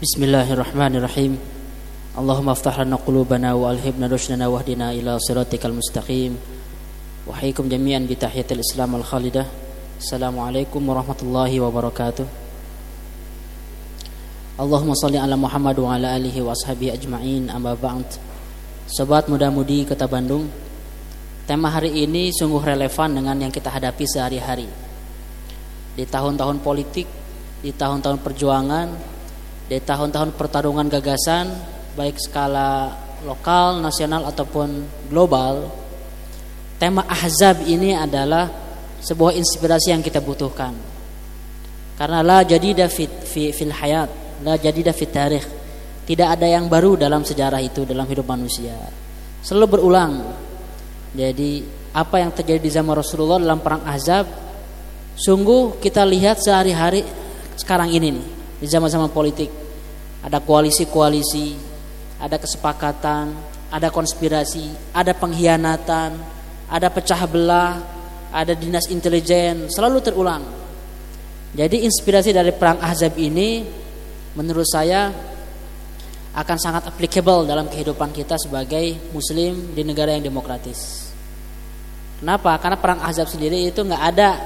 Bismillahirrahmanirrahim. Allahumma aftah lana qulubana wa alhibna rushdana wahdina ila siratikal mustaqim. Wahaikum jami'an bi tahiyatil Islam al khalidah. Assalamualaikum warahmatullahi wabarakatuh. Allahumma salli ala Muhammad wa ala alihi wa ashabihi ajma'in amma ba'd. Sobat muda-mudi Kota Bandung, tema hari ini sungguh relevan dengan yang kita hadapi sehari-hari. Di tahun-tahun politik, di tahun-tahun perjuangan, di tahun-tahun pertarungan gagasan baik skala lokal, nasional ataupun global, tema ahzab ini adalah sebuah inspirasi yang kita butuhkan. Karena la jadida fit fi fil hayat, la jadida fit tarikh. Tidak ada yang baru dalam sejarah itu dalam hidup manusia. Selalu berulang. Jadi apa yang terjadi di zaman Rasulullah dalam perang Ahzab sungguh kita lihat sehari-hari sekarang ini nih di zaman-zaman politik. Ada koalisi-koalisi, ada kesepakatan, ada konspirasi, ada pengkhianatan, ada pecah belah, ada dinas intelijen, selalu terulang. Jadi inspirasi dari perang Ahzab ini menurut saya akan sangat applicable dalam kehidupan kita sebagai muslim di negara yang demokratis. Kenapa? Karena perang Ahzab sendiri itu nggak ada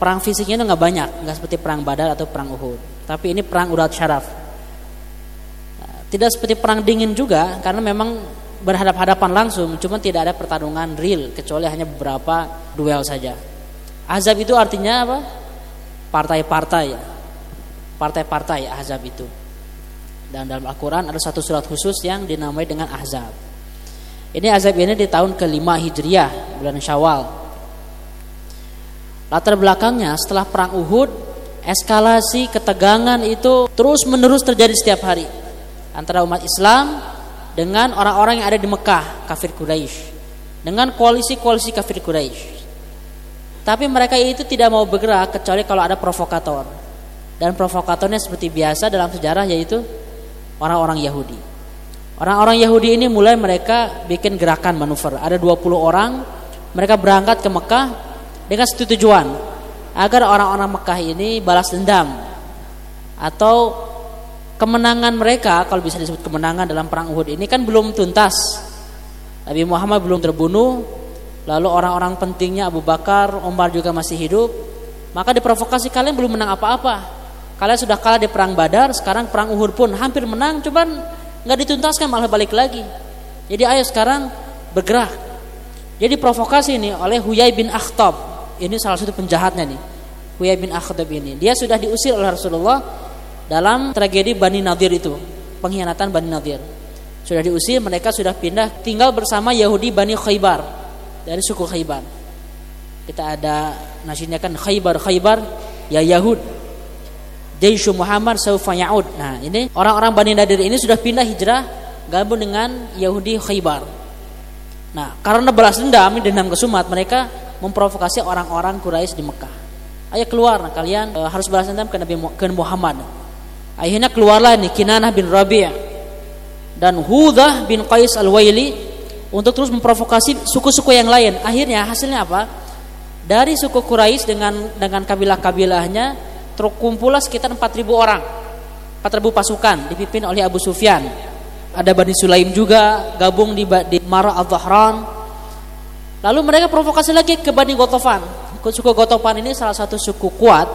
perang fisiknya itu nggak banyak, nggak seperti perang Badar atau perang Uhud. Tapi ini perang urat syaraf. Tidak seperti perang dingin juga karena memang berhadap-hadapan langsung, cuma tidak ada pertarungan real kecuali hanya beberapa duel saja. Azab itu artinya apa? Partai-partai. Partai-partai azab itu. Dan dalam Al-Quran ada satu surat khusus yang dinamai dengan Ahzab. Ini azab ini di tahun kelima Hijriah, bulan Syawal. Latar belakangnya setelah perang Uhud eskalasi ketegangan itu terus menerus terjadi setiap hari antara umat Islam dengan orang-orang yang ada di Mekah kafir Quraisy dengan koalisi-koalisi kafir Quraisy. Tapi mereka itu tidak mau bergerak kecuali kalau ada provokator. Dan provokatornya seperti biasa dalam sejarah yaitu orang-orang Yahudi. Orang-orang Yahudi ini mulai mereka bikin gerakan manuver. Ada 20 orang mereka berangkat ke Mekah dengan satu tujuan agar orang-orang Mekah ini balas dendam atau kemenangan mereka kalau bisa disebut kemenangan dalam perang Uhud ini kan belum tuntas. Nabi Muhammad belum terbunuh, lalu orang-orang pentingnya Abu Bakar, Umar juga masih hidup. Maka diprovokasi kalian belum menang apa-apa. Kalian sudah kalah di perang Badar, sekarang perang Uhud pun hampir menang, cuman nggak dituntaskan malah balik lagi. Jadi ayo sekarang bergerak. Jadi provokasi ini oleh Huyai bin Akhtab ini salah satu penjahatnya nih. Huyai bin Akhtab ini. Dia sudah diusir oleh Rasulullah dalam tragedi Bani Nadir itu, pengkhianatan Bani Nadir. Sudah diusir, mereka sudah pindah tinggal bersama Yahudi Bani Khaybar dari suku Khaybar. Kita ada nasinya kan Khaybar Khaybar ya Yahud. Jaishu Muhammad saufa ya'ud. Nah, ini orang-orang Bani Nadir ini sudah pindah hijrah gabung dengan Yahudi Khaybar. Nah, karena balas dendam, dendam kesumat, mereka memprovokasi orang-orang Quraisy di Mekah. Ayo keluar nah, kalian e, harus balas dendam ke Nabi ke Muhammad. Akhirnya keluarlah nih Kinanah bin Rabi' dan Hudah bin Qais al-Waili untuk terus memprovokasi suku-suku yang lain. Akhirnya hasilnya apa? Dari suku Quraisy dengan dengan kabilah-kabilahnya terkumpullah sekitar 4000 orang. 4000 pasukan dipimpin oleh Abu Sufyan. Ada Bani Sulaim juga gabung di, di Mara al-Dhahran Lalu mereka provokasi lagi ke Bani Gotofan. Suku Gotofan ini salah satu suku kuat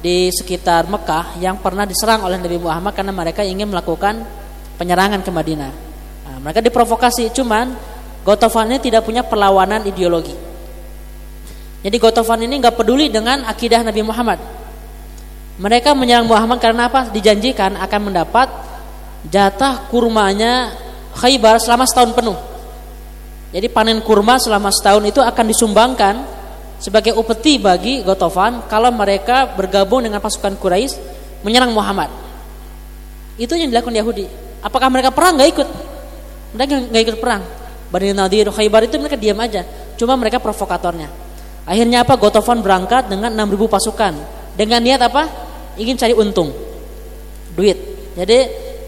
di sekitar Mekah yang pernah diserang oleh Nabi Muhammad karena mereka ingin melakukan penyerangan ke Madinah. Nah, mereka diprovokasi, cuman Gotofan ini tidak punya perlawanan ideologi. Jadi Gotofan ini nggak peduli dengan akidah Nabi Muhammad. Mereka menyerang Muhammad karena apa? Dijanjikan akan mendapat jatah kurmanya Khaybar selama setahun penuh. Jadi panen kurma selama setahun itu akan disumbangkan sebagai upeti bagi Gotofan kalau mereka bergabung dengan pasukan Quraisy menyerang Muhammad. Itu yang dilakukan Yahudi. Apakah mereka perang? Gak ikut. Mereka nggak ikut perang. Bani Nadir, Khaybar itu mereka diam aja. Cuma mereka provokatornya. Akhirnya apa? Gotofan berangkat dengan 6000 pasukan. Dengan niat apa? Ingin cari untung. Duit. Jadi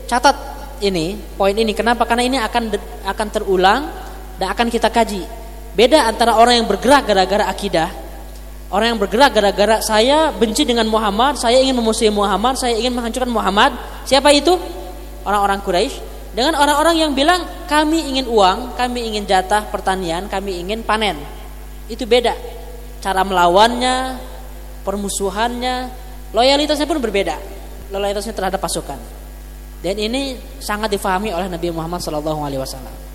catat ini, poin ini. Kenapa? Karena ini akan akan terulang dan akan kita kaji. Beda antara orang yang bergerak gara-gara akidah Orang yang bergerak gara-gara saya benci dengan Muhammad, saya ingin memusuhi Muhammad, saya ingin menghancurkan Muhammad. Siapa itu? Orang-orang Quraisy. Dengan orang-orang yang bilang kami ingin uang, kami ingin jatah pertanian, kami ingin panen. Itu beda. Cara melawannya, permusuhannya, loyalitasnya pun berbeda. Loyalitasnya terhadap pasukan. Dan ini sangat difahami oleh Nabi Muhammad SAW.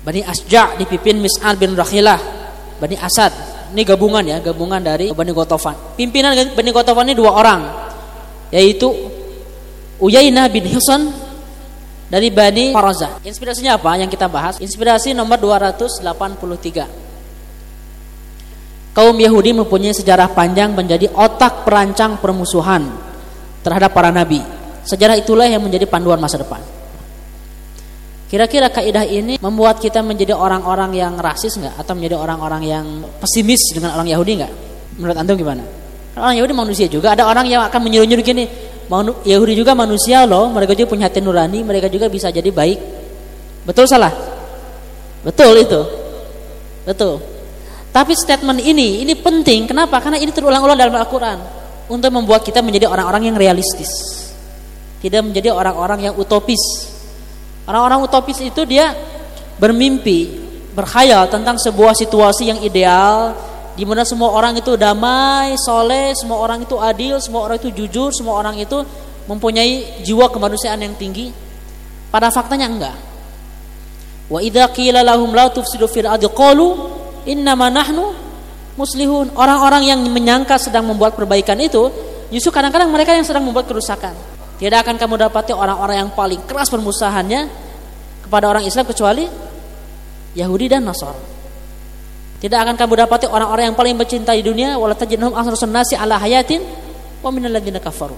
Bani Asja dipimpin Mis'al bin Rakhilah, Bani Asad. Ini gabungan ya, gabungan dari Bani Gotofan. Pimpinan Bani Gotofan ini dua orang, yaitu Uyainah bin Husain dari Bani Faraza. Inspirasinya apa yang kita bahas? Inspirasi nomor 283. Kaum Yahudi mempunyai sejarah panjang menjadi otak perancang permusuhan terhadap para nabi. Sejarah itulah yang menjadi panduan masa depan. Kira-kira kaidah ini membuat kita menjadi orang-orang yang rasis nggak atau menjadi orang-orang yang pesimis dengan orang Yahudi nggak? Menurut antum gimana? Orang Yahudi manusia juga. Ada orang yang akan menyuruh-nyuruh gini, Yahudi juga manusia loh, mereka juga punya hati nurani, mereka juga bisa jadi baik. Betul salah? Betul itu. Betul. Tapi statement ini, ini penting. Kenapa? Karena ini terulang-ulang dalam Al-Quran. Untuk membuat kita menjadi orang-orang yang realistis. Tidak menjadi orang-orang yang utopis. Orang-orang utopis itu dia bermimpi, berkhayal tentang sebuah situasi yang ideal, di mana semua orang itu damai, soleh, semua orang itu adil, semua orang itu jujur, semua orang itu mempunyai jiwa kemanusiaan yang tinggi. Pada faktanya enggak. Wa idza qila lahum la tufsidu fil ardi qalu innama nahnu muslihun. Orang-orang yang menyangka sedang membuat perbaikan itu, justru kadang-kadang mereka yang sedang membuat kerusakan. Tidak akan kamu dapati orang-orang yang paling keras permusahannya kepada orang Islam kecuali Yahudi dan Nasrani. Tidak akan kamu dapati orang-orang yang paling mencintai dunia wala tajidhum ahrasun nasi ala hayatin wa minal ladzina kafaru.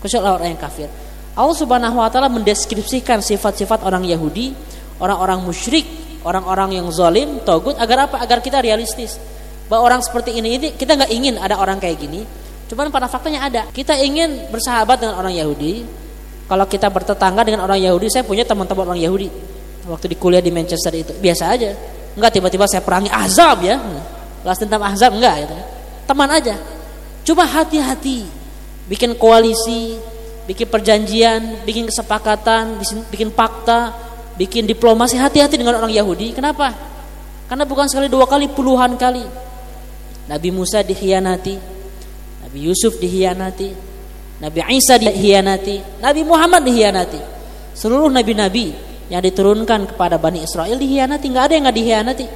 Kecuali orang yang kafir. Allah Subhanahu wa taala mendeskripsikan sifat-sifat orang Yahudi, orang-orang musyrik, orang-orang yang zalim, togut agar apa? Agar kita realistis. Bahwa orang seperti ini ini kita nggak ingin ada orang kayak gini. Cuman pada faktanya ada. Kita ingin bersahabat dengan orang Yahudi. Kalau kita bertetangga dengan orang Yahudi, saya punya teman-teman orang Yahudi. Waktu di kuliah di Manchester itu biasa aja Enggak tiba-tiba saya perangi azab ya. Balas tentang azab enggak gitu. Teman aja. Coba hati-hati. Bikin koalisi, bikin perjanjian, bikin kesepakatan, bikin fakta, bikin diplomasi hati-hati dengan orang Yahudi. Kenapa? Karena bukan sekali dua kali, puluhan kali. Nabi Musa dikhianati, Nabi Yusuf dikhianati, Nabi Isa dikhianati, Nabi Muhammad dikhianati. Seluruh nabi-nabi yang diturunkan kepada Bani Israel dihianati nggak ada yang nggak dihianati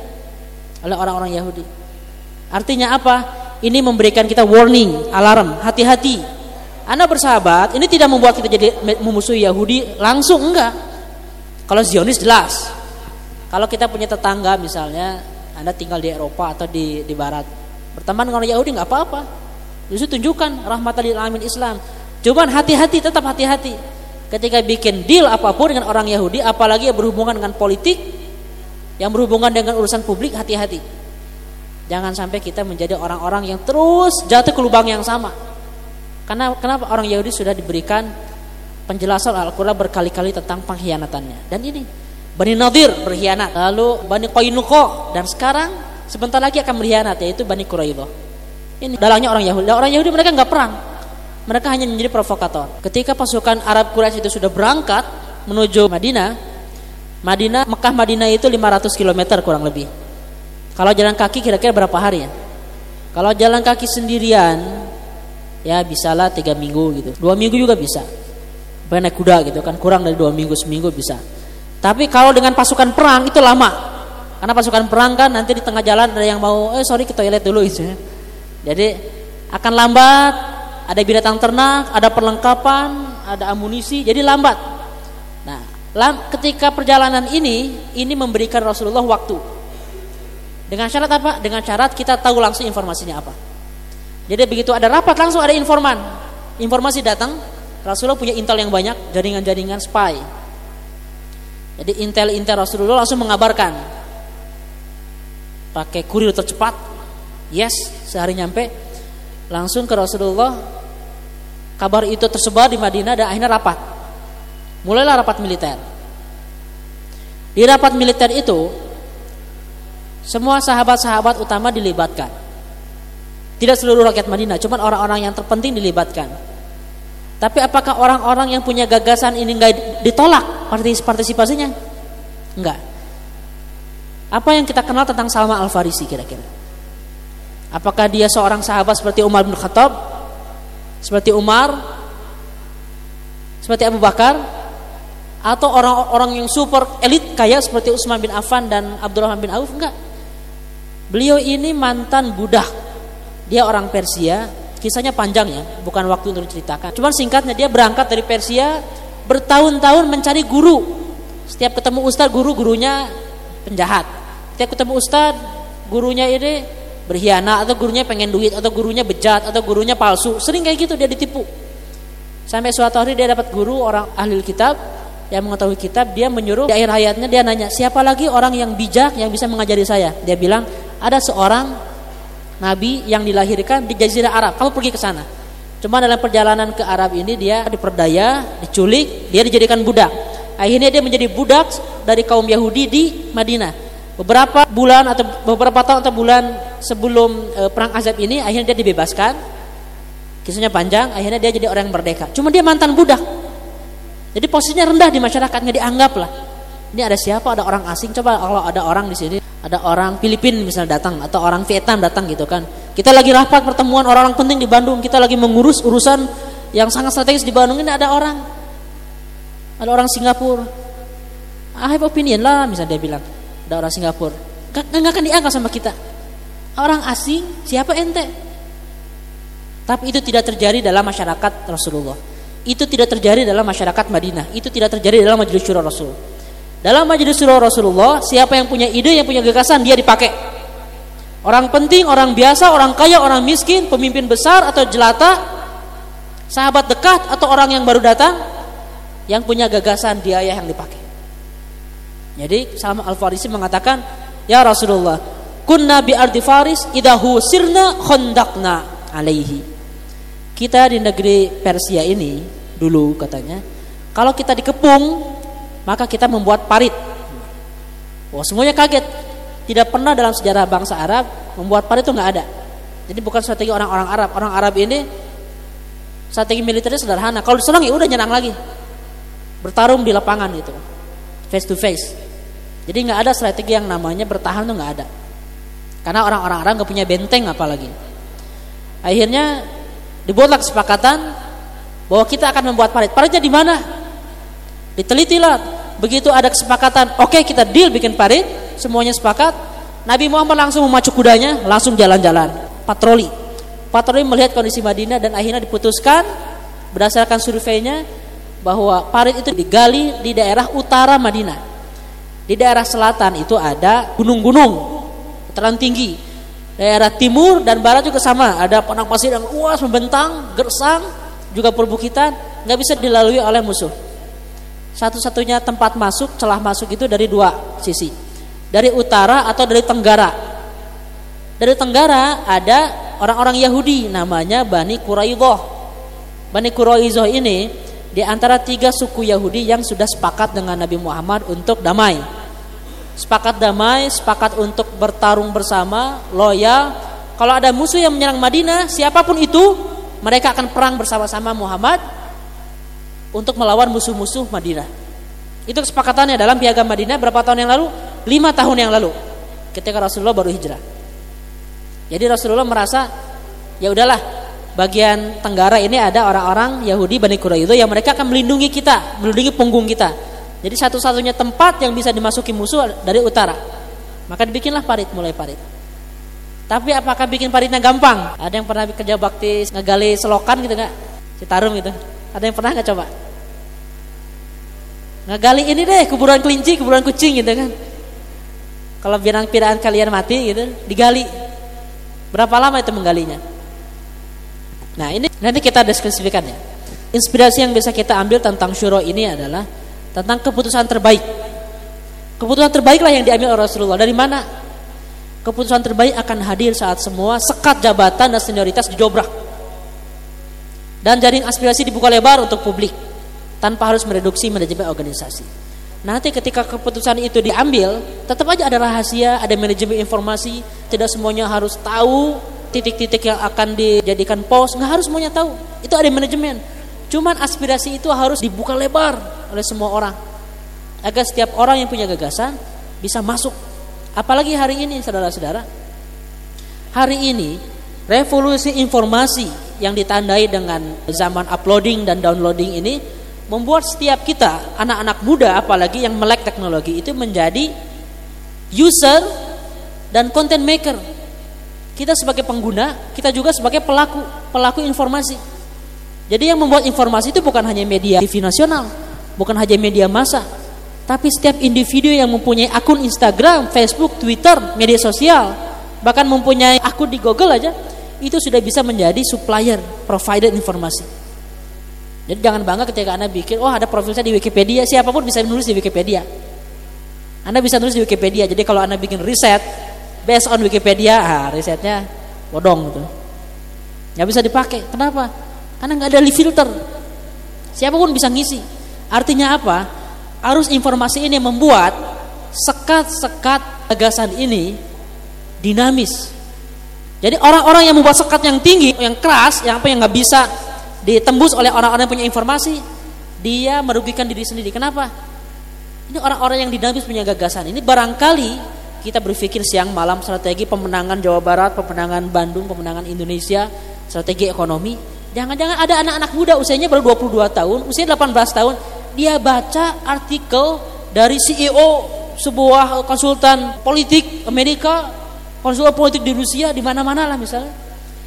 oleh orang-orang Yahudi. Artinya apa? Ini memberikan kita warning alarm. Hati-hati. Anda bersahabat ini tidak membuat kita jadi memusuhi Yahudi langsung enggak. Kalau Zionis jelas. Kalau kita punya tetangga misalnya anda tinggal di Eropa atau di di Barat. Berteman dengan orang Yahudi nggak apa-apa justru tunjukkan rahmat alamin Islam. Cuman hati-hati tetap hati-hati. Ketika bikin deal apa pun dengan orang Yahudi apalagi yang berhubungan dengan politik yang berhubungan dengan urusan publik hati-hati. Jangan sampai kita menjadi orang-orang yang terus jatuh ke lubang yang sama. Karena kenapa orang Yahudi sudah diberikan penjelasan Al-Quran berkali-kali tentang pengkhianatannya? Dan ini Bani Nadir berkhianat lalu Bani Qainuqa dan sekarang sebentar lagi akan berkhianat yaitu Bani Quraidah ini dalangnya orang Yahudi orang Yahudi mereka nggak perang mereka hanya menjadi provokator. Ketika pasukan Arab Quraisy itu sudah berangkat menuju Madinah, Madinah, Mekah Madinah itu 500 km kurang lebih. Kalau jalan kaki kira-kira berapa hari ya? Kalau jalan kaki sendirian, ya bisalah tiga minggu gitu. Dua minggu juga bisa. Naik kuda gitu kan, kurang dari dua minggu seminggu bisa. Tapi kalau dengan pasukan perang itu lama. Karena pasukan perang kan nanti di tengah jalan ada yang mau, eh sorry ke toilet dulu gitu. Ya. Jadi akan lambat, ada binatang ternak, ada perlengkapan, ada amunisi, jadi lambat. Nah, ketika perjalanan ini, ini memberikan Rasulullah waktu. Dengan syarat apa? Dengan syarat kita tahu langsung informasinya apa. Jadi begitu ada rapat langsung ada informan. Informasi datang, Rasulullah punya intel yang banyak, jaringan-jaringan spy. Jadi intel-intel Rasulullah langsung mengabarkan. Pakai kurir tercepat. Yes, sehari nyampe. Langsung ke Rasulullah Kabar itu tersebar di Madinah dan akhirnya rapat. Mulailah rapat militer. Di rapat militer itu semua sahabat-sahabat utama dilibatkan. Tidak seluruh rakyat Madinah, cuma orang-orang yang terpenting dilibatkan. Tapi apakah orang-orang yang punya gagasan ini enggak ditolak partisipasinya? Enggak. Apa yang kita kenal tentang Salman Al Farisi kira-kira? Apakah dia seorang sahabat seperti Umar bin Khattab? Seperti Umar? Seperti Abu Bakar? Atau orang-orang yang super elit kaya seperti Utsman bin Affan dan Abdurrahman bin Auf? Enggak. Beliau ini mantan budak dia orang Persia, kisahnya panjang ya, bukan waktu untuk diceritakan. Cuman singkatnya dia berangkat dari Persia bertahun-tahun mencari guru. Setiap ketemu ustadz, guru gurunya penjahat. Setiap ketemu ustadz, gurunya ini berkhianat atau gurunya pengen duit atau gurunya bejat atau gurunya palsu. Sering kayak gitu dia ditipu. Sampai suatu hari dia dapat guru orang ahli kitab yang mengetahui kitab, dia menyuruh di akhir hayatnya dia nanya, "Siapa lagi orang yang bijak yang bisa mengajari saya?" Dia bilang, "Ada seorang Nabi yang dilahirkan di Jazirah Arab. Kamu pergi ke sana. Cuma dalam perjalanan ke Arab ini dia diperdaya, diculik, dia dijadikan budak. Akhirnya dia menjadi budak dari kaum Yahudi di Madinah. Beberapa bulan atau beberapa tahun atau bulan sebelum e, perang Azab ini akhirnya dia dibebaskan. Kisahnya panjang, akhirnya dia jadi orang yang merdeka. Cuma dia mantan budak. Jadi posisinya rendah di masyarakat, nggak dianggap lah. Ini ada siapa? Ada orang asing. Coba kalau ada orang di sini ada orang Filipina misalnya datang atau orang Vietnam datang gitu kan kita lagi rapat pertemuan orang-orang penting di Bandung kita lagi mengurus urusan yang sangat strategis di Bandung ini ada orang ada orang Singapura I have opinion lah misalnya dia bilang ada orang Singapura. Nggak, akan diangkat sama kita. Orang asing siapa ente? Tapi itu tidak terjadi dalam masyarakat Rasulullah. Itu tidak terjadi dalam masyarakat Madinah. Itu tidak terjadi dalam majelis syura Rasul. Dalam majelis surah Rasulullah, siapa yang punya ide, yang punya gagasan, dia dipakai. Orang penting, orang biasa, orang kaya, orang miskin, pemimpin besar atau jelata, sahabat dekat atau orang yang baru datang, yang punya gagasan dia yang dipakai. Jadi Salman Al Farisi mengatakan, Ya Rasulullah, kunna bi ardi Faris idahu sirna khondakna alaihi. Kita di negeri Persia ini dulu katanya, kalau kita dikepung maka kita membuat parit. Wah, semuanya kaget. Tidak pernah dalam sejarah bangsa Arab membuat parit itu nggak ada. Jadi bukan strategi orang-orang Arab. Orang Arab ini strategi militernya sederhana. Kalau diserang ya udah nyerang lagi. Bertarung di lapangan itu. Face to face. Jadi nggak ada strategi yang namanya bertahan tuh nggak ada. Karena orang-orang Arab nggak punya benteng apalagi. Akhirnya dibuatlah kesepakatan bahwa kita akan membuat parit. Paritnya di mana? Ditelitilah Begitu ada kesepakatan, oke okay, kita deal bikin parit, semuanya sepakat. Nabi Muhammad langsung memacu kudanya, langsung jalan-jalan, patroli. Patroli melihat kondisi Madinah dan akhirnya diputuskan berdasarkan surveinya bahwa parit itu digali di daerah utara Madinah. Di daerah selatan itu ada gunung-gunung, dataran tinggi. Daerah timur dan barat juga sama, ada padang pasir yang luas membentang, gersang, juga perbukitan, nggak bisa dilalui oleh musuh. Satu-satunya tempat masuk, celah masuk itu dari dua sisi. Dari utara atau dari tenggara. Dari tenggara ada orang-orang Yahudi namanya Bani Quraidah. Bani Quraidah ini di antara tiga suku Yahudi yang sudah sepakat dengan Nabi Muhammad untuk damai. Sepakat damai, sepakat untuk bertarung bersama, loyal. Kalau ada musuh yang menyerang Madinah, siapa pun itu, mereka akan perang bersama-sama Muhammad untuk melawan musuh-musuh Madinah. Itu kesepakatannya dalam piagam Madinah berapa tahun yang lalu? Lima tahun yang lalu, ketika Rasulullah baru hijrah. Jadi Rasulullah merasa ya udahlah bagian tenggara ini ada orang-orang Yahudi Bani Quraidah yang mereka akan melindungi kita, melindungi punggung kita. Jadi satu-satunya tempat yang bisa dimasuki musuh dari utara. Maka dibikinlah parit, mulai parit. Tapi apakah bikin paritnya gampang? Ada yang pernah kerja bakti ngegali selokan gitu nggak? Citarum gitu. Ada yang pernah nggak coba? Ngegali ini deh kuburan kelinci, kuburan kucing gitu kan. Kalau binang piraan kalian mati gitu, digali. Berapa lama itu menggalinya? Nah ini nanti kita diskusikan ya. Inspirasi yang bisa kita ambil tentang syuro ini adalah tentang keputusan terbaik. Keputusan terbaiklah yang diambil oleh Rasulullah. Dari mana? Keputusan terbaik akan hadir saat semua sekat jabatan dan senioritas dijobrak. Dan jaring aspirasi dibuka lebar untuk publik tanpa harus mereduksi manajemen organisasi. Nanti ketika keputusan itu diambil, tetap aja ada rahasia, ada manajemen informasi, tidak semuanya harus tahu, titik-titik yang akan dijadikan pos nggak harus semuanya tahu. Itu ada manajemen. Cuman aspirasi itu harus dibuka lebar oleh semua orang. Agar setiap orang yang punya gagasan bisa masuk. Apalagi hari ini saudara-saudara. Hari ini revolusi informasi yang ditandai dengan zaman uploading dan downloading ini membuat setiap kita anak-anak muda apalagi yang melek teknologi itu menjadi user dan content maker kita sebagai pengguna, kita juga sebagai pelaku, pelaku informasi. Jadi yang membuat informasi itu bukan hanya media TV nasional, bukan hanya media massa, tapi setiap individu yang mempunyai akun Instagram, Facebook, Twitter, media sosial, bahkan mempunyai akun di Google aja, itu sudah bisa menjadi supplier, provider informasi. Jadi jangan bangga ketika Anda bikin, oh ada profil saya di Wikipedia, siapa pun bisa menulis di Wikipedia. Anda bisa nulis di Wikipedia, jadi kalau Anda bikin riset, based on Wikipedia, ah, risetnya bodong gitu. Nggak bisa dipakai. Kenapa? Karena nggak ada filter. Siapa pun bisa ngisi. Artinya apa? Arus informasi ini membuat sekat-sekat gagasan ini dinamis. Jadi orang-orang yang membuat sekat yang tinggi, yang keras, yang apa yang nggak bisa ditembus oleh orang-orang yang punya informasi, dia merugikan diri sendiri. Kenapa? Ini orang-orang yang dinamis punya gagasan. Ini barangkali kita berpikir siang malam strategi pemenangan Jawa Barat, pemenangan Bandung, pemenangan Indonesia, strategi ekonomi. Jangan-jangan ada anak-anak muda usianya baru 22 tahun, usia 18 tahun, dia baca artikel dari CEO sebuah konsultan politik Amerika, konsultan politik di Rusia, di mana-mana lah misalnya.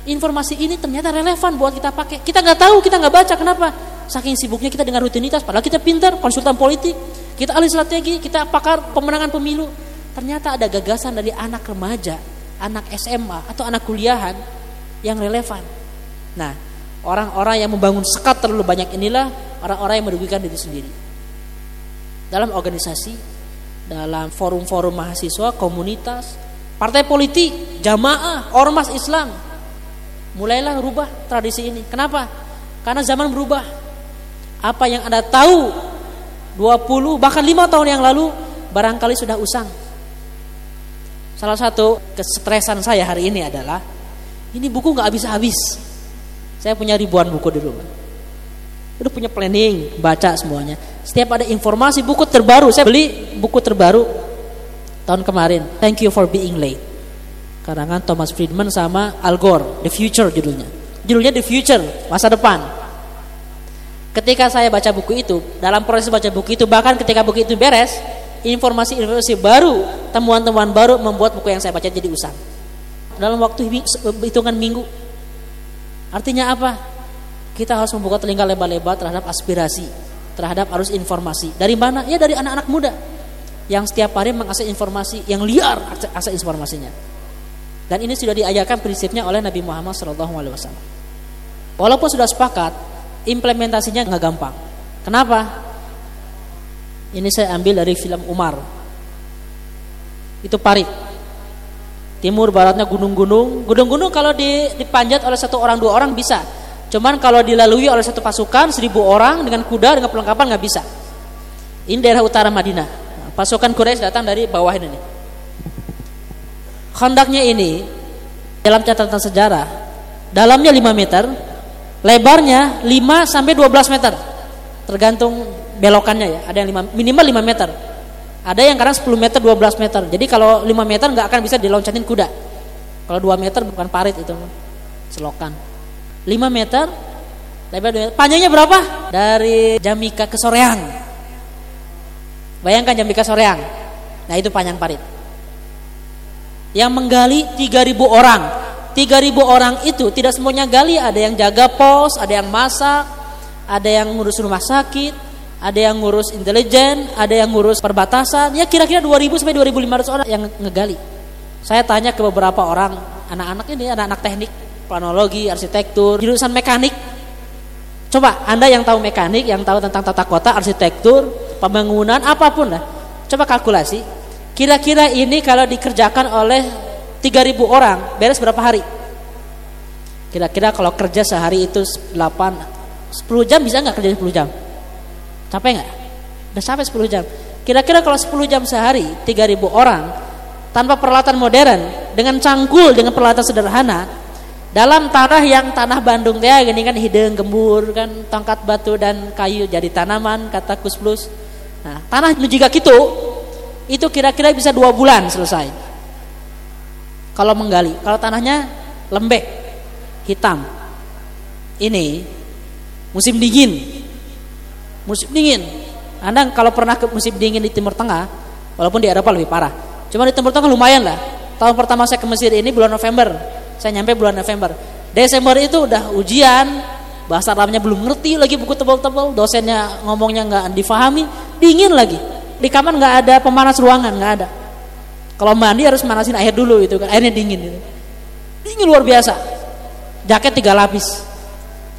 Informasi ini ternyata relevan buat kita pakai. Kita nggak tahu, kita nggak baca. Kenapa? Saking sibuknya kita dengan rutinitas. Padahal kita pintar, konsultan politik. Kita ahli strategi, kita pakar pemenangan pemilu ternyata ada gagasan dari anak remaja, anak SMA atau anak kuliahan yang relevan. Nah, orang-orang yang membangun sekat terlalu banyak inilah orang-orang yang merugikan diri sendiri. Dalam organisasi, dalam forum-forum mahasiswa, komunitas, partai politik, jamaah, ormas Islam, mulailah rubah tradisi ini. Kenapa? Karena zaman berubah. Apa yang Anda tahu 20 bahkan 5 tahun yang lalu barangkali sudah usang. Salah satu kesetresan saya hari ini adalah ini buku nggak habis-habis. Saya punya ribuan buku di rumah. Udah punya planning, baca semuanya. Setiap ada informasi buku terbaru, saya beli buku terbaru tahun kemarin. Thank you for being late. Karangan Thomas Friedman sama Al Gore, The Future judulnya. Judulnya The Future, masa depan. Ketika saya baca buku itu, dalam proses baca buku itu, bahkan ketika buku itu beres, informasi-informasi baru, temuan-temuan baru membuat buku yang saya baca jadi usang. Dalam waktu hitungan minggu. Artinya apa? Kita harus membuka telinga lebar-lebar terhadap aspirasi, terhadap arus informasi. Dari mana? Ya dari anak-anak muda yang setiap hari mengakses informasi yang liar akses informasinya. Dan ini sudah diajarkan prinsipnya oleh Nabi Muhammad SAW. Walaupun sudah sepakat, implementasinya nggak gampang. Kenapa? Ini saya ambil dari film Umar. Itu parit. Timur baratnya gunung-gunung. Gunung-gunung kalau dipanjat oleh satu orang dua orang bisa. Cuman kalau dilalui oleh satu pasukan seribu orang dengan kuda dengan perlengkapan nggak bisa. Ini daerah utara Madinah. Pasukan Quraisy datang dari bawah ini. Khandaknya ini dalam catatan sejarah dalamnya 5 meter, lebarnya 5 sampai 12 meter. Tergantung belokannya ya. Ada yang lima, minimal 5 meter. Ada yang kadang 10 meter 12 meter. Jadi kalau 5 meter nggak akan bisa diloncatin kuda. Kalau 2 meter bukan parit itu. Selokan. 5 meter lebar 2 meter panjangnya berapa? Dari Jamika ke Soreang. Bayangkan Jamika Soreang. Nah itu panjang parit. Yang menggali 3000 orang. 3000 orang itu tidak semuanya gali. Ada yang jaga pos ada yang masak ada yang ngurus rumah sakit ada yang ngurus intelijen, ada yang ngurus perbatasan, ya kira-kira 2000 sampai 2500 orang yang ngegali. Saya tanya ke beberapa orang, anak-anak ini, anak-anak teknik, planologi, arsitektur, jurusan mekanik. Coba Anda yang tahu mekanik, yang tahu tentang tata kota, arsitektur, pembangunan, apa pun lah. Coba kalkulasi. Kira-kira ini kalau dikerjakan oleh 3000 orang, beres berapa hari? Kira-kira kalau kerja sehari itu 8 10 jam bisa nggak kerja 10 jam? Capek nggak? Udah sampai 10 jam. Kira-kira kalau 10 jam sehari 3000 orang tanpa peralatan modern dengan cangkul dengan peralatan sederhana dalam tanah yang tanah Bandung ya gini kan hidung gembur kan tongkat batu dan kayu jadi tanaman kata Kus Plus nah tanah jika gitu itu kira-kira bisa dua bulan selesai kalau menggali kalau tanahnya lembek hitam ini musim dingin musim dingin anda kalau pernah ke musim dingin di Timur Tengah walaupun di Eropa lebih parah cuma di Timur Tengah lumayan lah tahun pertama saya ke Mesir ini bulan November saya nyampe bulan November. Desember itu udah ujian, bahasa Arabnya belum ngerti lagi buku tebal-tebal, dosennya ngomongnya nggak difahami, dingin lagi. Di kamar nggak ada pemanas ruangan, nggak ada. Kalau mandi harus manasin air dulu itu kan, airnya dingin itu. Dingin luar biasa. Jaket tiga lapis.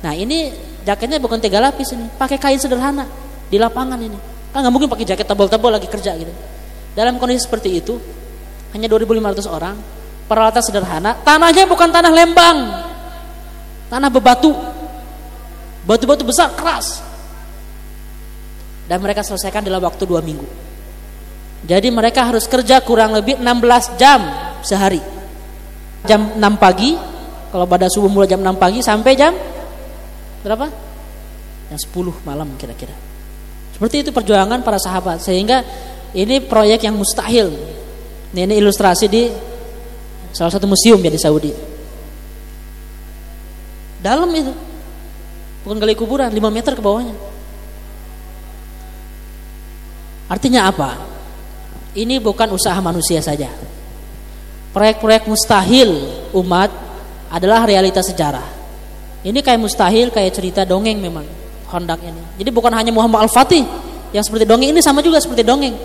Nah ini jaketnya bukan tiga lapis ini, pakai kain sederhana di lapangan ini. Kan nggak mungkin pakai jaket tebal-tebal lagi kerja gitu. Dalam kondisi seperti itu, hanya 2.500 orang, peralatan sederhana, tanahnya bukan tanah lembang, tanah bebatu, batu-batu besar keras. Dan mereka selesaikan dalam waktu dua minggu. Jadi mereka harus kerja kurang lebih 16 jam sehari. Jam 6 pagi, kalau pada subuh mulai jam 6 pagi sampai jam berapa? Jam 10 malam kira-kira. Seperti itu perjuangan para sahabat sehingga ini proyek yang mustahil. Ini ilustrasi di Salah satu museum ya di Saudi. Dalam itu. Bukan gali kuburan, 5 meter ke bawahnya. Artinya apa? Ini bukan usaha manusia saja. Proyek-proyek mustahil umat adalah realitas sejarah. Ini kayak mustahil, kayak cerita dongeng memang Hondak ini. Jadi bukan hanya Muhammad Al-Fatih yang seperti dongeng ini sama juga seperti dongeng.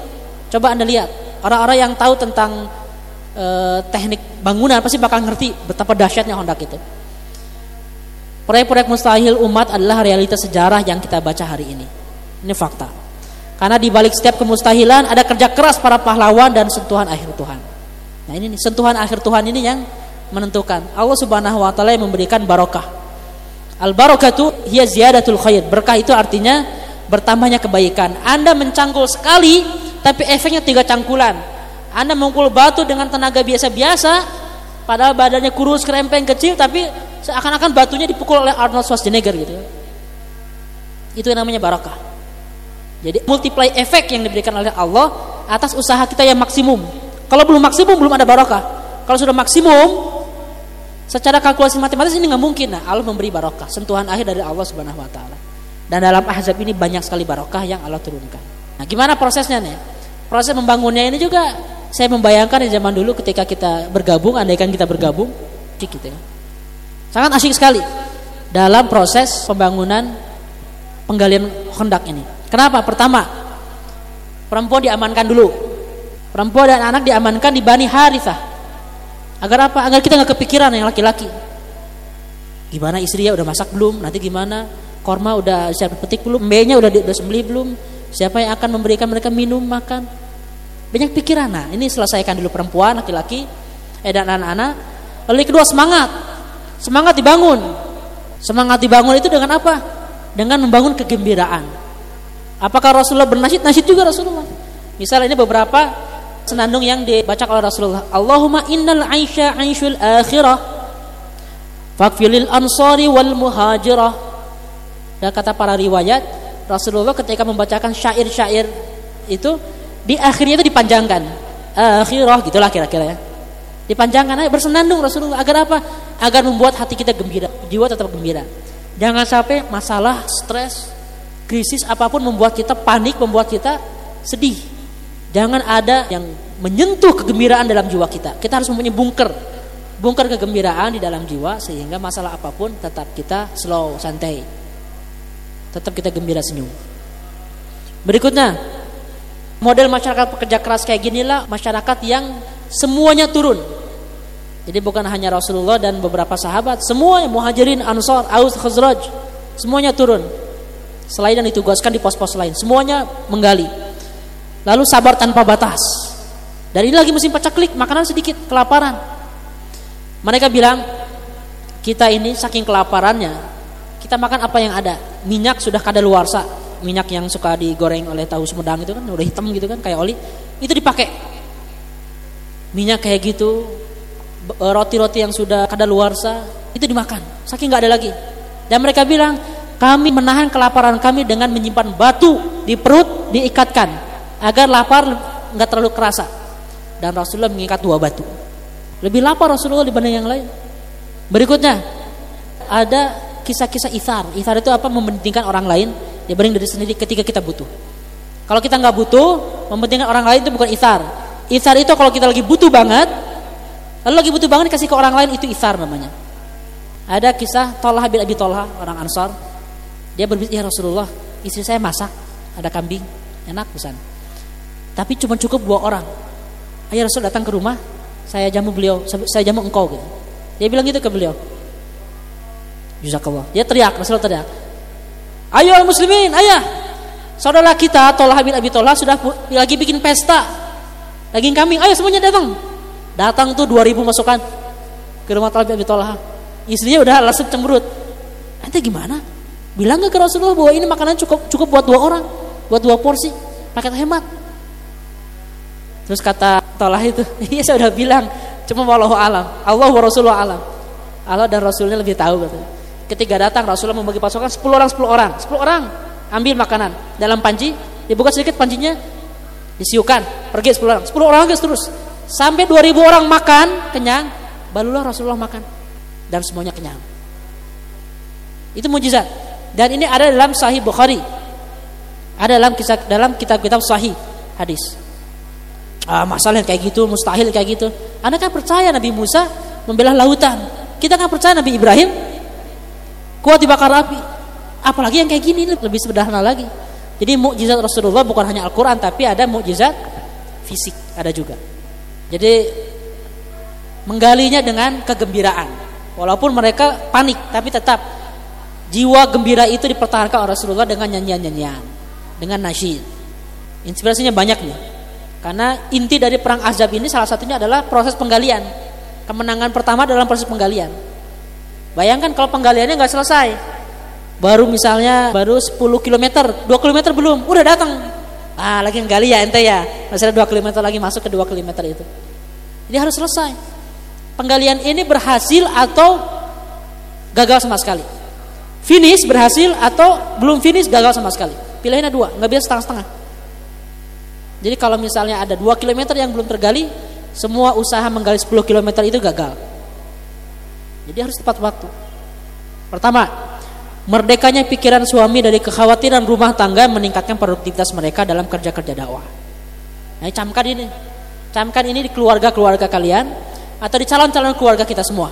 Coba Anda lihat, orang-orang yang tahu tentang eh, teknik bangunan pasti bakal ngerti betapa dahsyatnya Honda itu. Proyek-proyek mustahil umat adalah realitas sejarah yang kita baca hari ini. Ini fakta. Karena di balik setiap kemustahilan ada kerja keras para pahlawan dan sentuhan akhir Tuhan. Nah ini nih, sentuhan akhir Tuhan ini yang menentukan. Allah Subhanahu wa taala yang memberikan barokah. Al barakatu hiya ziyadatul khair. Berkah itu artinya bertambahnya kebaikan. Anda mencangkul sekali tapi efeknya tiga cangkulan. Anda mengukul batu dengan tenaga biasa-biasa, padahal badannya kurus, kerempeng, kecil, tapi seakan-akan batunya dipukul oleh Arnold Schwarzenegger gitu. Itu yang namanya barakah. Jadi multiply efek yang diberikan oleh Allah atas usaha kita yang maksimum. Kalau belum maksimum belum ada barakah. Kalau sudah maksimum secara kalkulasi matematis ini nggak mungkin. Nah, Allah memberi barakah, sentuhan akhir dari Allah Subhanahu wa taala. Dan dalam Ahzab ini banyak sekali barakah yang Allah turunkan. Nah, gimana prosesnya nih? Proses membangunnya ini juga saya membayangkan di zaman dulu ketika kita bergabung, andaikan kita bergabung, gitu ya. Sangat asyik sekali dalam proses pembangunan penggalian hendak ini. Kenapa? Pertama, perempuan diamankan dulu. Perempuan dan anak diamankan di Bani Harithah. Agar apa? Agar kita nggak kepikiran yang laki-laki. Gimana istrinya udah masak belum? Nanti gimana? Korma udah siap petik belum? Mbe-nya udah udah sembelih belum? Siapa yang akan memberikan mereka minum makan? Banyak pikiran. Nah, ini selesaikan dulu perempuan, laki-laki, eh dan anak-anak. Lalu yang kedua semangat. Semangat dibangun. Semangat dibangun itu dengan apa? Dengan membangun kegembiraan. Apakah Rasulullah bernasyid? Nasyid juga Rasulullah. Misalnya ini beberapa senandung yang dibaca oleh Rasulullah. Allahumma innal aisha aishul akhirah. Fakfilil ansari wal muhajirah. Dan kata para riwayat, Rasulullah ketika membacakan syair-syair itu di akhirnya itu dipanjangkan akhirah gitulah kira-kira ya dipanjangkan aja bersenandung Rasulullah agar apa agar membuat hati kita gembira jiwa tetap gembira jangan sampai masalah stres krisis apa pun membuat kita panik membuat kita sedih jangan ada yang menyentuh kegembiraan dalam jiwa kita kita harus mempunyai bunker bunker kegembiraan di dalam jiwa sehingga masalah apa pun tetap kita slow santai tetap kita gembira senyum berikutnya model masyarakat pekerja keras kayak ginilah masyarakat yang semuanya turun. Jadi bukan hanya Rasulullah dan beberapa sahabat, semuanya muhajirin, ansar, aus, khazraj, semuanya turun. Selain yang ditugaskan di pos-pos lain, semuanya menggali. Lalu sabar tanpa batas. Dan ini lagi musim pacaklik, makanan sedikit, kelaparan. Mereka bilang, kita ini saking kelaparannya, kita makan apa yang ada. Minyak sudah kadaluarsa, minyak yang suka digoreng oleh tahu Sumedang itu kan udah hitam gitu kan kayak oli itu dipakai minyak kayak gitu e, roti-roti yang sudah kada luarsa Itu dimakan. Saking nggak ada lagi. Dan mereka bilang, kami menahan kelaparan kami dengan menyimpan batu di perut diikatkan agar lapar nggak terlalu kerasa. Dan Rasulullah mengikat dua batu. Lebih lapar Rasulullah dibanding yang lain. Berikutnya ada kisah-kisah ithar. Ithar itu apa? Mementingkan orang lain dibanding diri sendiri ketika kita butuh. Kalau kita nggak butuh, mementingkan orang lain itu bukan ithar. Ithar itu kalau kita lagi butuh banget, lalu lagi butuh banget kasih ke orang lain itu ithar namanya. Ada kisah Tolha bin Abi Tolha orang Ansar. Dia berbicara, ya Rasulullah, istri saya masak, ada kambing, enak pesan. Tapi cuma cukup dua orang. Ayah Rasul datang ke rumah, saya jamu beliau, saya jamu engkau gitu. Dia bilang gitu ke beliau. Jazakallah. Dia teriak, Rasul teriak. Ayo muslimin, ayah. Saudara kita Tolha bin Abi Tolha sudah lagi bikin pesta. Daging kambing, ayo semuanya datang. Datang tuh 2000 masukan ke rumah Tolha bin Abi Tolha. Istrinya udah lasep cemberut. Nanti gimana? Bilang ke Rasulullah bahwa ini makanan cukup cukup buat dua orang, buat dua porsi, paket hemat. Terus kata Tolah itu, iya saya udah bilang, cuma wallahu alam, Allah wa Rasulullah alam. Allah dan Rasulnya lebih tahu katanya. Ketika datang Rasulullah membagi pasukan 10 orang 10 orang, 10 orang ambil makanan dalam panci, dibuka sedikit pancinya, disiukan, pergi 10 orang, 10 orang guys terus. Sampai 2000 orang makan, kenyang, barulah Rasulullah makan dan semuanya kenyang. Itu mujizat. Dan ini ada dalam Sahih Bukhari. Ada dalam kisah dalam kitab-kitab Sahih hadis. Ah, masalah kayak gitu, mustahil kayak gitu. Anda kan percaya Nabi Musa membelah lautan. Kita kan percaya Nabi Ibrahim kuat dibakar api. Apalagi yang kayak gini lebih sederhana lagi. Jadi mukjizat Rasulullah bukan hanya Al-Qur'an tapi ada mukjizat fisik ada juga. Jadi menggalinya dengan kegembiraan. Walaupun mereka panik tapi tetap jiwa gembira itu dipertahankan oleh Rasulullah dengan nyanyian-nyanyian, dengan nasyid. Inspirasinya banyak nih. Karena inti dari perang Azab ini salah satunya adalah proses penggalian. Kemenangan pertama dalam proses penggalian. Bayangkan kalau penggaliannya nggak selesai. Baru misalnya baru 10 km, 2 km belum, udah datang. Ah, lagi nggali ya ente ya. Masih ada 2 km lagi masuk ke 2 km itu. Jadi harus selesai. Penggalian ini berhasil atau gagal sama sekali finish berhasil atau belum finish gagal sama sekali. Pilihannya dua, nggak bisa setengah-setengah. Jadi kalau misalnya ada dua kilometer yang belum tergali, semua usaha menggali 10 kilometer itu gagal. Jadi harus tepat waktu. Pertama, merdekanya pikiran suami dari kekhawatiran rumah tangga meningkatkan produktivitas mereka dalam kerja-kerja dakwah. Nah, camkan ini. Camkan ini di keluarga-keluarga kalian atau di calon-calon keluarga kita semua.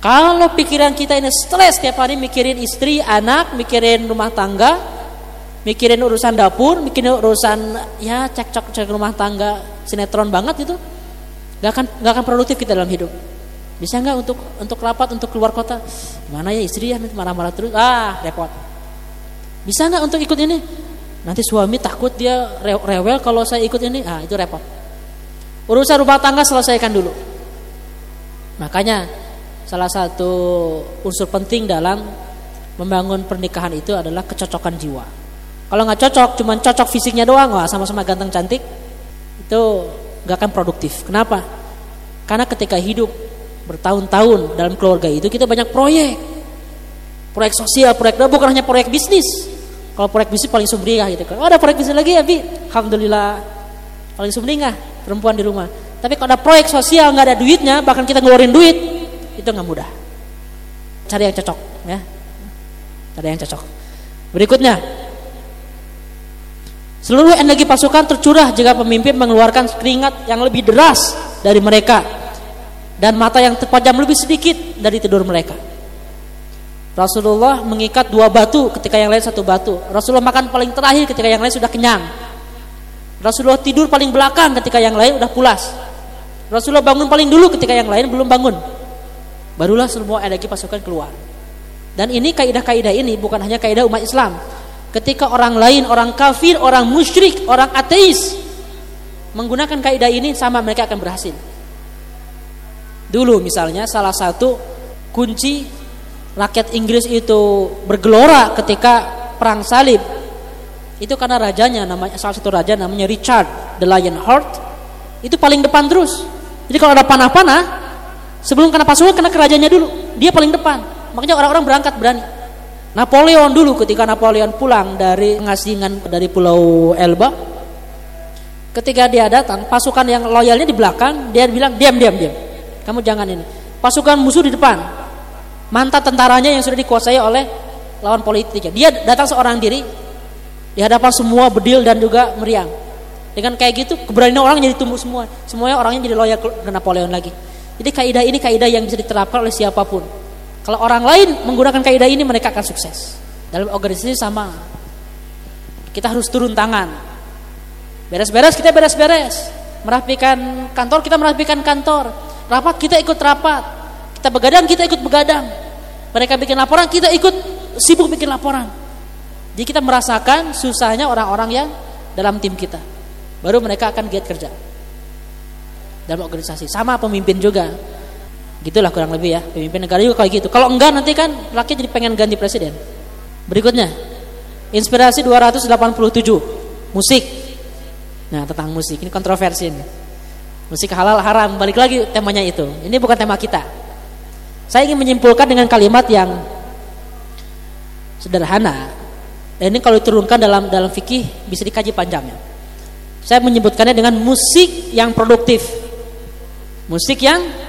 Kalau pikiran kita ini stres tiap hari mikirin istri, anak, mikirin rumah tangga, mikirin urusan dapur, mikirin urusan ya cekcok cek rumah tangga, sinetron banget itu, gak akan gak akan produktif kita dalam hidup. Bisa nggak untuk untuk rapat untuk keluar kota? Mana ya istri ya marah-marah terus, ah repot. Bisa nggak untuk ikut ini? Nanti suami takut dia rewel kalau saya ikut ini, ah itu repot. Urusan rumah tangga selesaikan dulu. Makanya salah satu unsur penting dalam membangun pernikahan itu adalah kecocokan jiwa. Kalau nggak cocok, cuma cocok fisiknya doang, wah sama-sama ganteng cantik, itu nggak akan produktif. Kenapa? Karena ketika hidup bertahun-tahun dalam keluarga itu kita banyak proyek, proyek sosial, proyek bukan hanya proyek bisnis. Kalau proyek bisnis paling sumringah gitu kan. Oh, ada proyek bisnis lagi ya, Bi. Alhamdulillah paling sumringah perempuan di rumah. Tapi kalau ada proyek sosial nggak ada duitnya, bahkan kita ngeluarin duit, itu nggak mudah. Cari yang cocok, ya. Cari yang cocok. Berikutnya, seluruh energi pasukan tercurah jika pemimpin mengeluarkan keringat yang lebih deras dari mereka dan mata yang terpajam lebih sedikit dari tidur mereka. Rasulullah mengikat dua batu ketika yang lain satu batu. Rasulullah makan paling terakhir ketika yang lain sudah kenyang. Rasulullah tidur paling belakang ketika yang lain udah pulas. Rasulullah bangun paling dulu ketika yang lain belum bangun barulah semua energi pasukan keluar. Dan ini kaidah-kaidah ini bukan hanya kaidah umat Islam. Ketika orang lain, orang kafir, orang musyrik, orang ateis menggunakan kaidah ini sama mereka akan berhasil. Dulu misalnya salah satu kunci rakyat Inggris itu bergelora ketika perang salib itu karena rajanya namanya salah satu raja namanya Richard the Lionheart itu paling depan terus. Jadi kalau ada panah-panah Sebelum kena pasukan kena kerajanya dulu. Dia paling depan. Makanya orang-orang berangkat berani. Napoleon dulu ketika Napoleon pulang dari pengasingan dari Pulau Elba, ketika dia datang, pasukan yang loyalnya di belakang, dia bilang diam diam diam. Kamu jangan ini. Pasukan musuh di depan. Mantan tentaranya yang sudah dikuasai oleh lawan politiknya. Dia datang seorang diri di hadapan semua bedil dan juga meriang. Dengan kayak gitu keberanian orang jadi tumbuh semua. Semuanya orangnya jadi loyal ke Napoleon lagi. Jadi kaidah ini kaidah yang bisa diterapkan oleh siapa pun. Kalau orang lain menggunakan kaidah ini mereka akan sukses. Dalam organisasi sama. Kita harus turun tangan. Beres-beres kita beres-beres. Merapikan kantor kita merapikan kantor. Rapat kita ikut rapat. Kita begadang kita ikut begadang. Mereka bikin laporan kita ikut sibuk bikin laporan. Jadi kita merasakan susahnya orang-orang yang dalam tim kita. Baru mereka akan giat kerja dalam organisasi. Sama pemimpin juga. Gitulah kurang lebih ya. Pemimpin negara juga kayak gitu. Kalau enggak nanti kan rakyat jadi pengen ganti presiden. Berikutnya. Inspirasi 287. Musik. Nah, tentang musik ini kontroversi ini. Musik halal haram, balik lagi temanya itu. Ini bukan tema kita. Saya ingin menyimpulkan dengan kalimat yang sederhana. Dan ini kalau diturunkan dalam dalam fikih bisa dikaji panjangnya. Saya menyebutkannya dengan musik yang produktif. Musik yang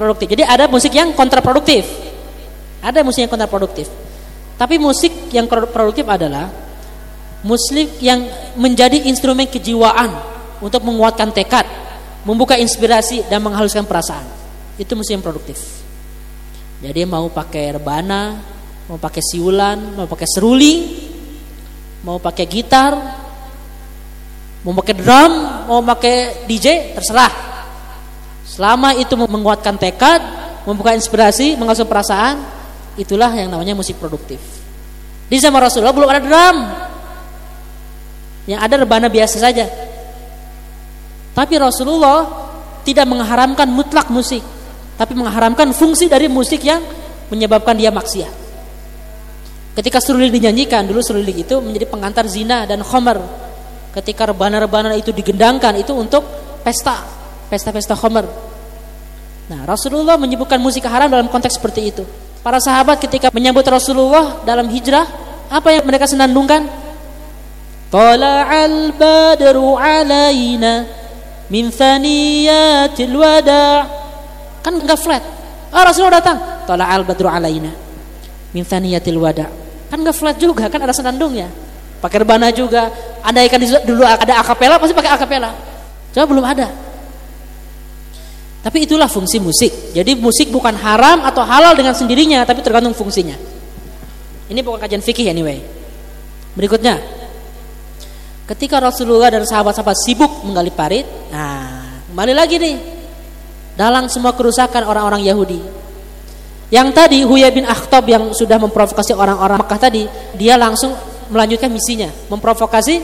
produktif. Jadi ada musik yang kontraproduktif. Ada musik yang kontraproduktif. Tapi musik yang produktif adalah musik yang menjadi instrumen kejiwaan untuk menguatkan tekad, membuka inspirasi dan menghaluskan perasaan. Itu musik yang produktif. Jadi mau pakai rebana, mau pakai siulan, mau pakai seruling, mau pakai gitar, mau pakai drum, mau pakai DJ, terserah. Selama itu menguatkan tekad, membuka inspirasi, mengasuh perasaan, itulah yang namanya musik produktif. Di zaman Rasulullah belum ada drum. Yang ada rebana biasa saja. Tapi Rasulullah tidak mengharamkan mutlak musik, tapi mengharamkan fungsi dari musik yang menyebabkan dia maksiat. Ketika seruling dinyanyikan, dulu seruling itu menjadi pengantar zina dan khomer. Ketika rebana-rebana itu digendangkan, itu untuk pesta pesta-pesta khamar. Nah, Rasulullah menyebutkan musik haram dalam konteks seperti itu. Para sahabat ketika menyambut Rasulullah dalam hijrah, apa yang mereka senandungkan? Tala'al badru alaina min thaniyatil wada. Kan enggak flat. Ah, Rasulullah datang. Tala'al badru alaina min thaniyatil wada. Kan enggak flat juga, kan ada senandungnya. Pakai rebana juga. Andaikan dulu ada akapela pasti pakai akapela. Coba belum ada. Tapi itulah fungsi musik. Jadi musik bukan haram atau halal dengan sendirinya, tapi tergantung fungsinya. Ini bukan kajian fikih anyway. Berikutnya, ketika Rasulullah dan sahabat-sahabat sibuk menggali parit, nah kembali lagi nih dalam semua kerusakan orang-orang Yahudi. Yang tadi Huyai bin Akhtab yang sudah memprovokasi orang-orang Mekah tadi, dia langsung melanjutkan misinya, memprovokasi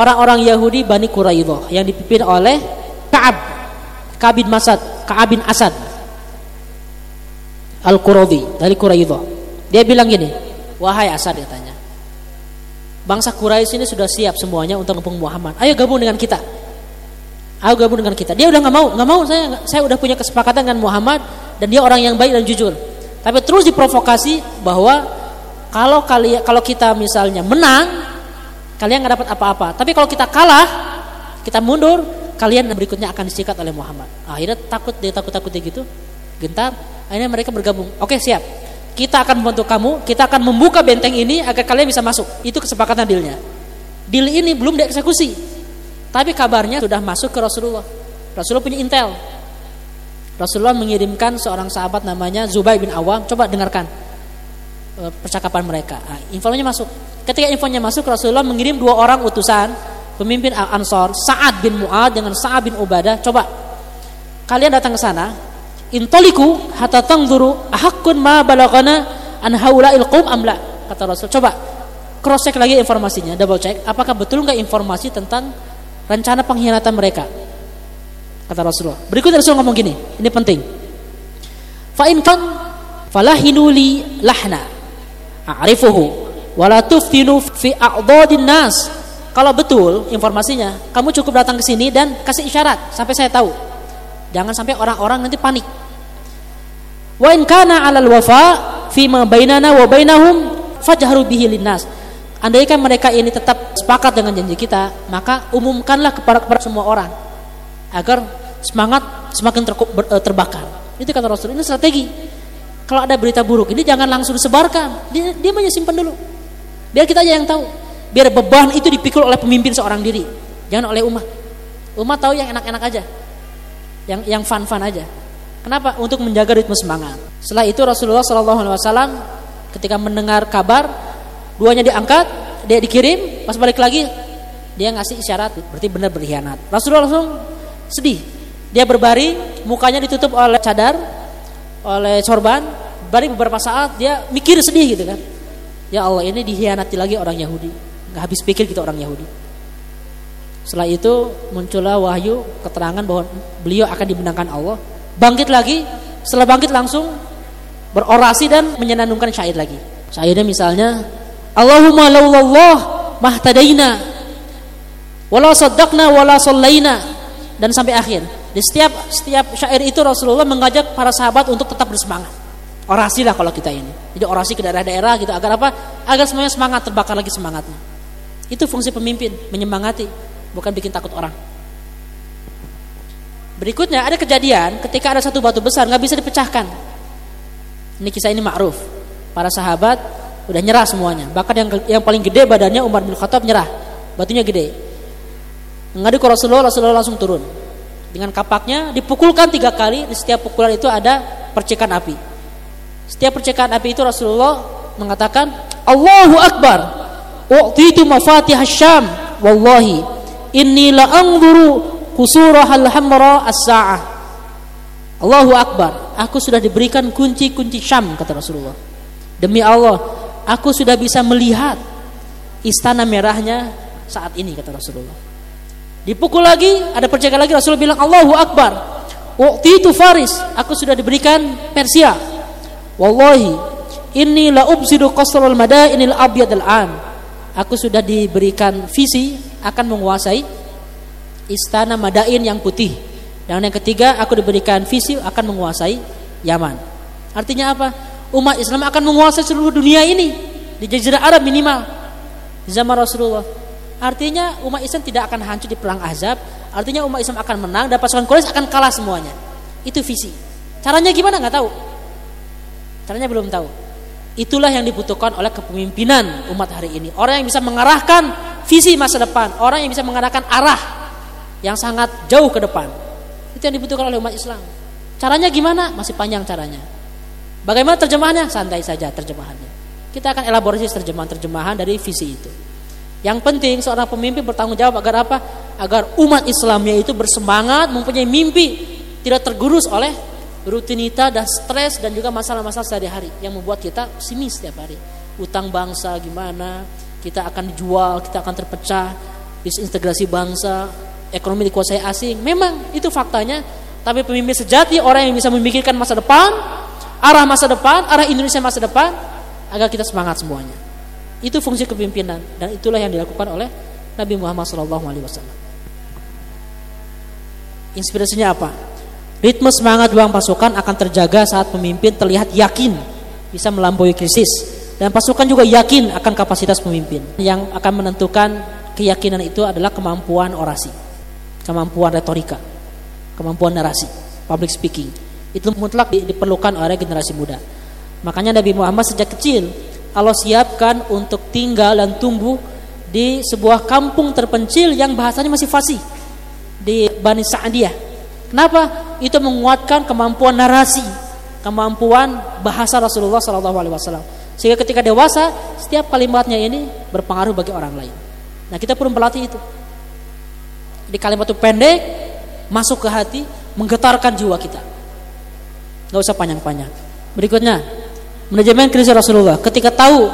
orang-orang Yahudi Bani Quraidah yang dipimpin oleh Ka'ab Kabin Masad, Ka'abin Asad Al-Qurawi dari Quraidah. Dia bilang gini, "Wahai Asad," katanya. Bangsa Quraisy ini sudah siap semuanya untuk mengepung Muhammad. Ayo gabung dengan kita. Ayo gabung dengan kita. Dia udah nggak mau, nggak mau saya saya udah punya kesepakatan dengan Muhammad dan dia orang yang baik dan jujur. Tapi terus diprovokasi bahwa kalau kalian kalau kita misalnya menang, kalian nggak dapat apa-apa. Tapi kalau kita kalah, kita mundur, kalian berikutnya akan disikat oleh Muhammad. Akhirnya takut dia takut-takut gitu, gentar. Akhirnya mereka bergabung. Oke siap. Kita akan membantu kamu. Kita akan membuka benteng ini agar kalian bisa masuk. Itu kesepakatan dealnya. Deal ini belum dieksekusi, tapi kabarnya sudah masuk ke Rasulullah. Rasulullah punya intel. Rasulullah mengirimkan seorang sahabat namanya Zubair bin Awam. Coba dengarkan eh, percakapan mereka. Nah, infonya masuk. Ketika infonya masuk, Rasulullah mengirim dua orang utusan pemimpin Al-Ansor Sa'ad bin Mu'ad dengan Sa'ad bin Ubadah. Coba kalian datang ke sana intoliku hatta tangzuru ahakkun ma balagana an haula'il qaum amla kata Rasul. Coba cross check lagi informasinya double check apakah betul nggak informasi tentang rencana pengkhianatan mereka? Kata Rasulullah. Berikutnya Rasul ngomong gini ini penting. Fa in kan falahinuli lahna a'rifuhu wala tuftinu fi a'dadin nas kalau betul informasinya, kamu cukup datang ke sini dan kasih isyarat sampai saya tahu. Jangan sampai orang-orang nanti panik. Wa in kana 'alal wafa fi ma bainana wa bainahum fajharu bihi linnas. Andaikan mereka ini tetap sepakat dengan janji kita, maka umumkanlah kepada, kepada semua orang agar semangat semakin ter, eh, terbakar. Itu kata Rasul. Ini strategi. Kalau ada berita buruk ini jangan langsung disebarkan. Dia, dia simpan dulu. Biar kita aja yang tahu. Biar beban itu dipikul oleh pemimpin seorang diri, jangan oleh umat. Umat tahu yang enak-enak aja, yang yang fun-fun aja. Kenapa? Untuk menjaga ritme semangat. Setelah itu Rasulullah SAW ketika mendengar kabar duanya diangkat dia dikirim pas balik lagi dia ngasih isyarat berarti benar berkhianat Rasulullah langsung sedih dia berbaring mukanya ditutup oleh cadar oleh sorban baring beberapa saat dia mikir sedih gitu kan ya Allah ini dikhianati lagi orang Yahudi nggak habis pikir kita orang Yahudi setelah itu muncullah wahyu keterangan bahwa beliau akan dimenangkan Allah bangkit lagi setelah bangkit langsung berorasi dan menyenandungkan syair lagi syairnya misalnya Allahumma laulallah mahtadaina wala saddaqna wala sallaina dan sampai akhir. Di setiap setiap syair itu Rasulullah mengajak para sahabat untuk tetap bersemangat. Orasi lah kalau kita ini. Jadi orasi ke daerah-daerah gitu agar apa? Agar semuanya semangat terbakar lagi semangatnya. Itu fungsi pemimpin, menyemangati, bukan bikin takut orang. Berikutnya ada kejadian ketika ada satu batu besar nggak bisa dipecahkan. Ini kisah ini ma'ruf. Para sahabat udah nyerah semuanya. Bahkan yang yang paling gede badannya Umar bin Khattab nyerah. Batunya gede. Ngadu ke Rasulullah, Rasulullah langsung turun. Dengan kapaknya dipukulkan tiga kali. Di setiap pukulan itu ada percikan api. Setiap percikan api itu Rasulullah mengatakan Allahu Akbar. Waqtitu mafatih Syam. Wallahi inni la anzuru kusurahal hamra as-sa'ah. Allahu Akbar. Aku sudah diberikan kunci-kunci Syam kata Rasulullah. Demi Allah, aku sudah bisa melihat istana merahnya saat ini kata Rasulullah. Dipukul lagi, ada percakapan lagi Rasulullah bilang Allahu Akbar. Waktu itu Faris, aku sudah diberikan Persia. Wallahi, ini la ubsidu qasrul madainil abyad al-an. Aku sudah diberikan visi akan menguasai istana Madain yang putih. Dan yang ketiga, aku diberikan visi akan menguasai Yaman. Artinya apa? umat Islam akan menguasai seluruh dunia ini di jazirah Arab minimal di zaman Rasulullah. Artinya umat Islam tidak akan hancur di perang Azab, artinya umat Islam akan menang dan pasukan Quraisy akan kalah semuanya. Itu visi. Caranya gimana nggak tahu. Caranya belum tahu. Itulah yang dibutuhkan oleh kepemimpinan umat hari ini. Orang yang bisa mengarahkan visi masa depan, orang yang bisa mengarahkan arah yang sangat jauh ke depan. Itu yang dibutuhkan oleh umat Islam. Caranya gimana? Masih panjang caranya. Bagaimana terjemahannya? Santai saja terjemahannya. Kita akan elaborasi terjemahan-terjemahan dari visi itu. Yang penting seorang pemimpin bertanggung jawab agar apa? Agar umat Islamnya itu bersemangat, mempunyai mimpi, tidak tergerus oleh rutinitas dan stres dan juga masalah-masalah sehari-hari yang membuat kita pesimis setiap hari. Utang bangsa gimana? Kita akan dijual, kita akan terpecah, disintegrasi bangsa, ekonomi dikuasai asing. Memang itu faktanya, tapi pemimpin sejati orang yang bisa memikirkan masa depan, arah masa depan, arah Indonesia masa depan agar kita semangat semuanya. Itu fungsi kepemimpinan dan itulah yang dilakukan oleh Nabi Muhammad SAW. Inspirasinya apa? Ritme semangat uang pasukan akan terjaga saat pemimpin terlihat yakin bisa melampaui krisis dan pasukan juga yakin akan kapasitas pemimpin. Yang akan menentukan keyakinan itu adalah kemampuan orasi, kemampuan retorika, kemampuan narasi, public speaking itu mutlak diperlukan oleh generasi muda. Makanya Nabi Muhammad sejak kecil Allah siapkan untuk tinggal dan tumbuh di sebuah kampung terpencil yang bahasanya masih fasih di Bani Sa'diyah. Kenapa? Itu menguatkan kemampuan narasi, kemampuan bahasa Rasulullah Sallallahu Alaihi Wasallam. Sehingga ketika dewasa, setiap kalimatnya ini berpengaruh bagi orang lain. Nah kita perlu melatih itu. Di kalimat itu pendek, masuk ke hati, menggetarkan jiwa kita nggak usah panjang-panjang. Berikutnya, manajemen krisis Rasulullah. Ketika tahu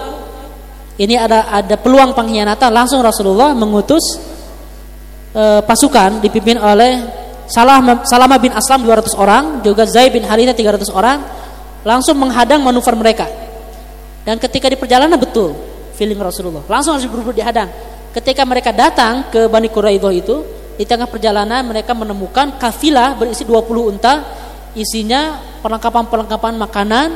ini ada ada peluang pengkhianatan, langsung Rasulullah mengutus e, pasukan dipimpin oleh Salah Salama bin Aslam 200 orang, juga Zaid bin Haritha 300 orang, langsung menghadang manuver mereka. Dan ketika di perjalanan betul feeling Rasulullah, langsung harus berburu dihadang. Ketika mereka datang ke Bani Quraidah itu, di tengah perjalanan mereka menemukan kafilah berisi 20 unta, isinya perlengkapan-perlengkapan makanan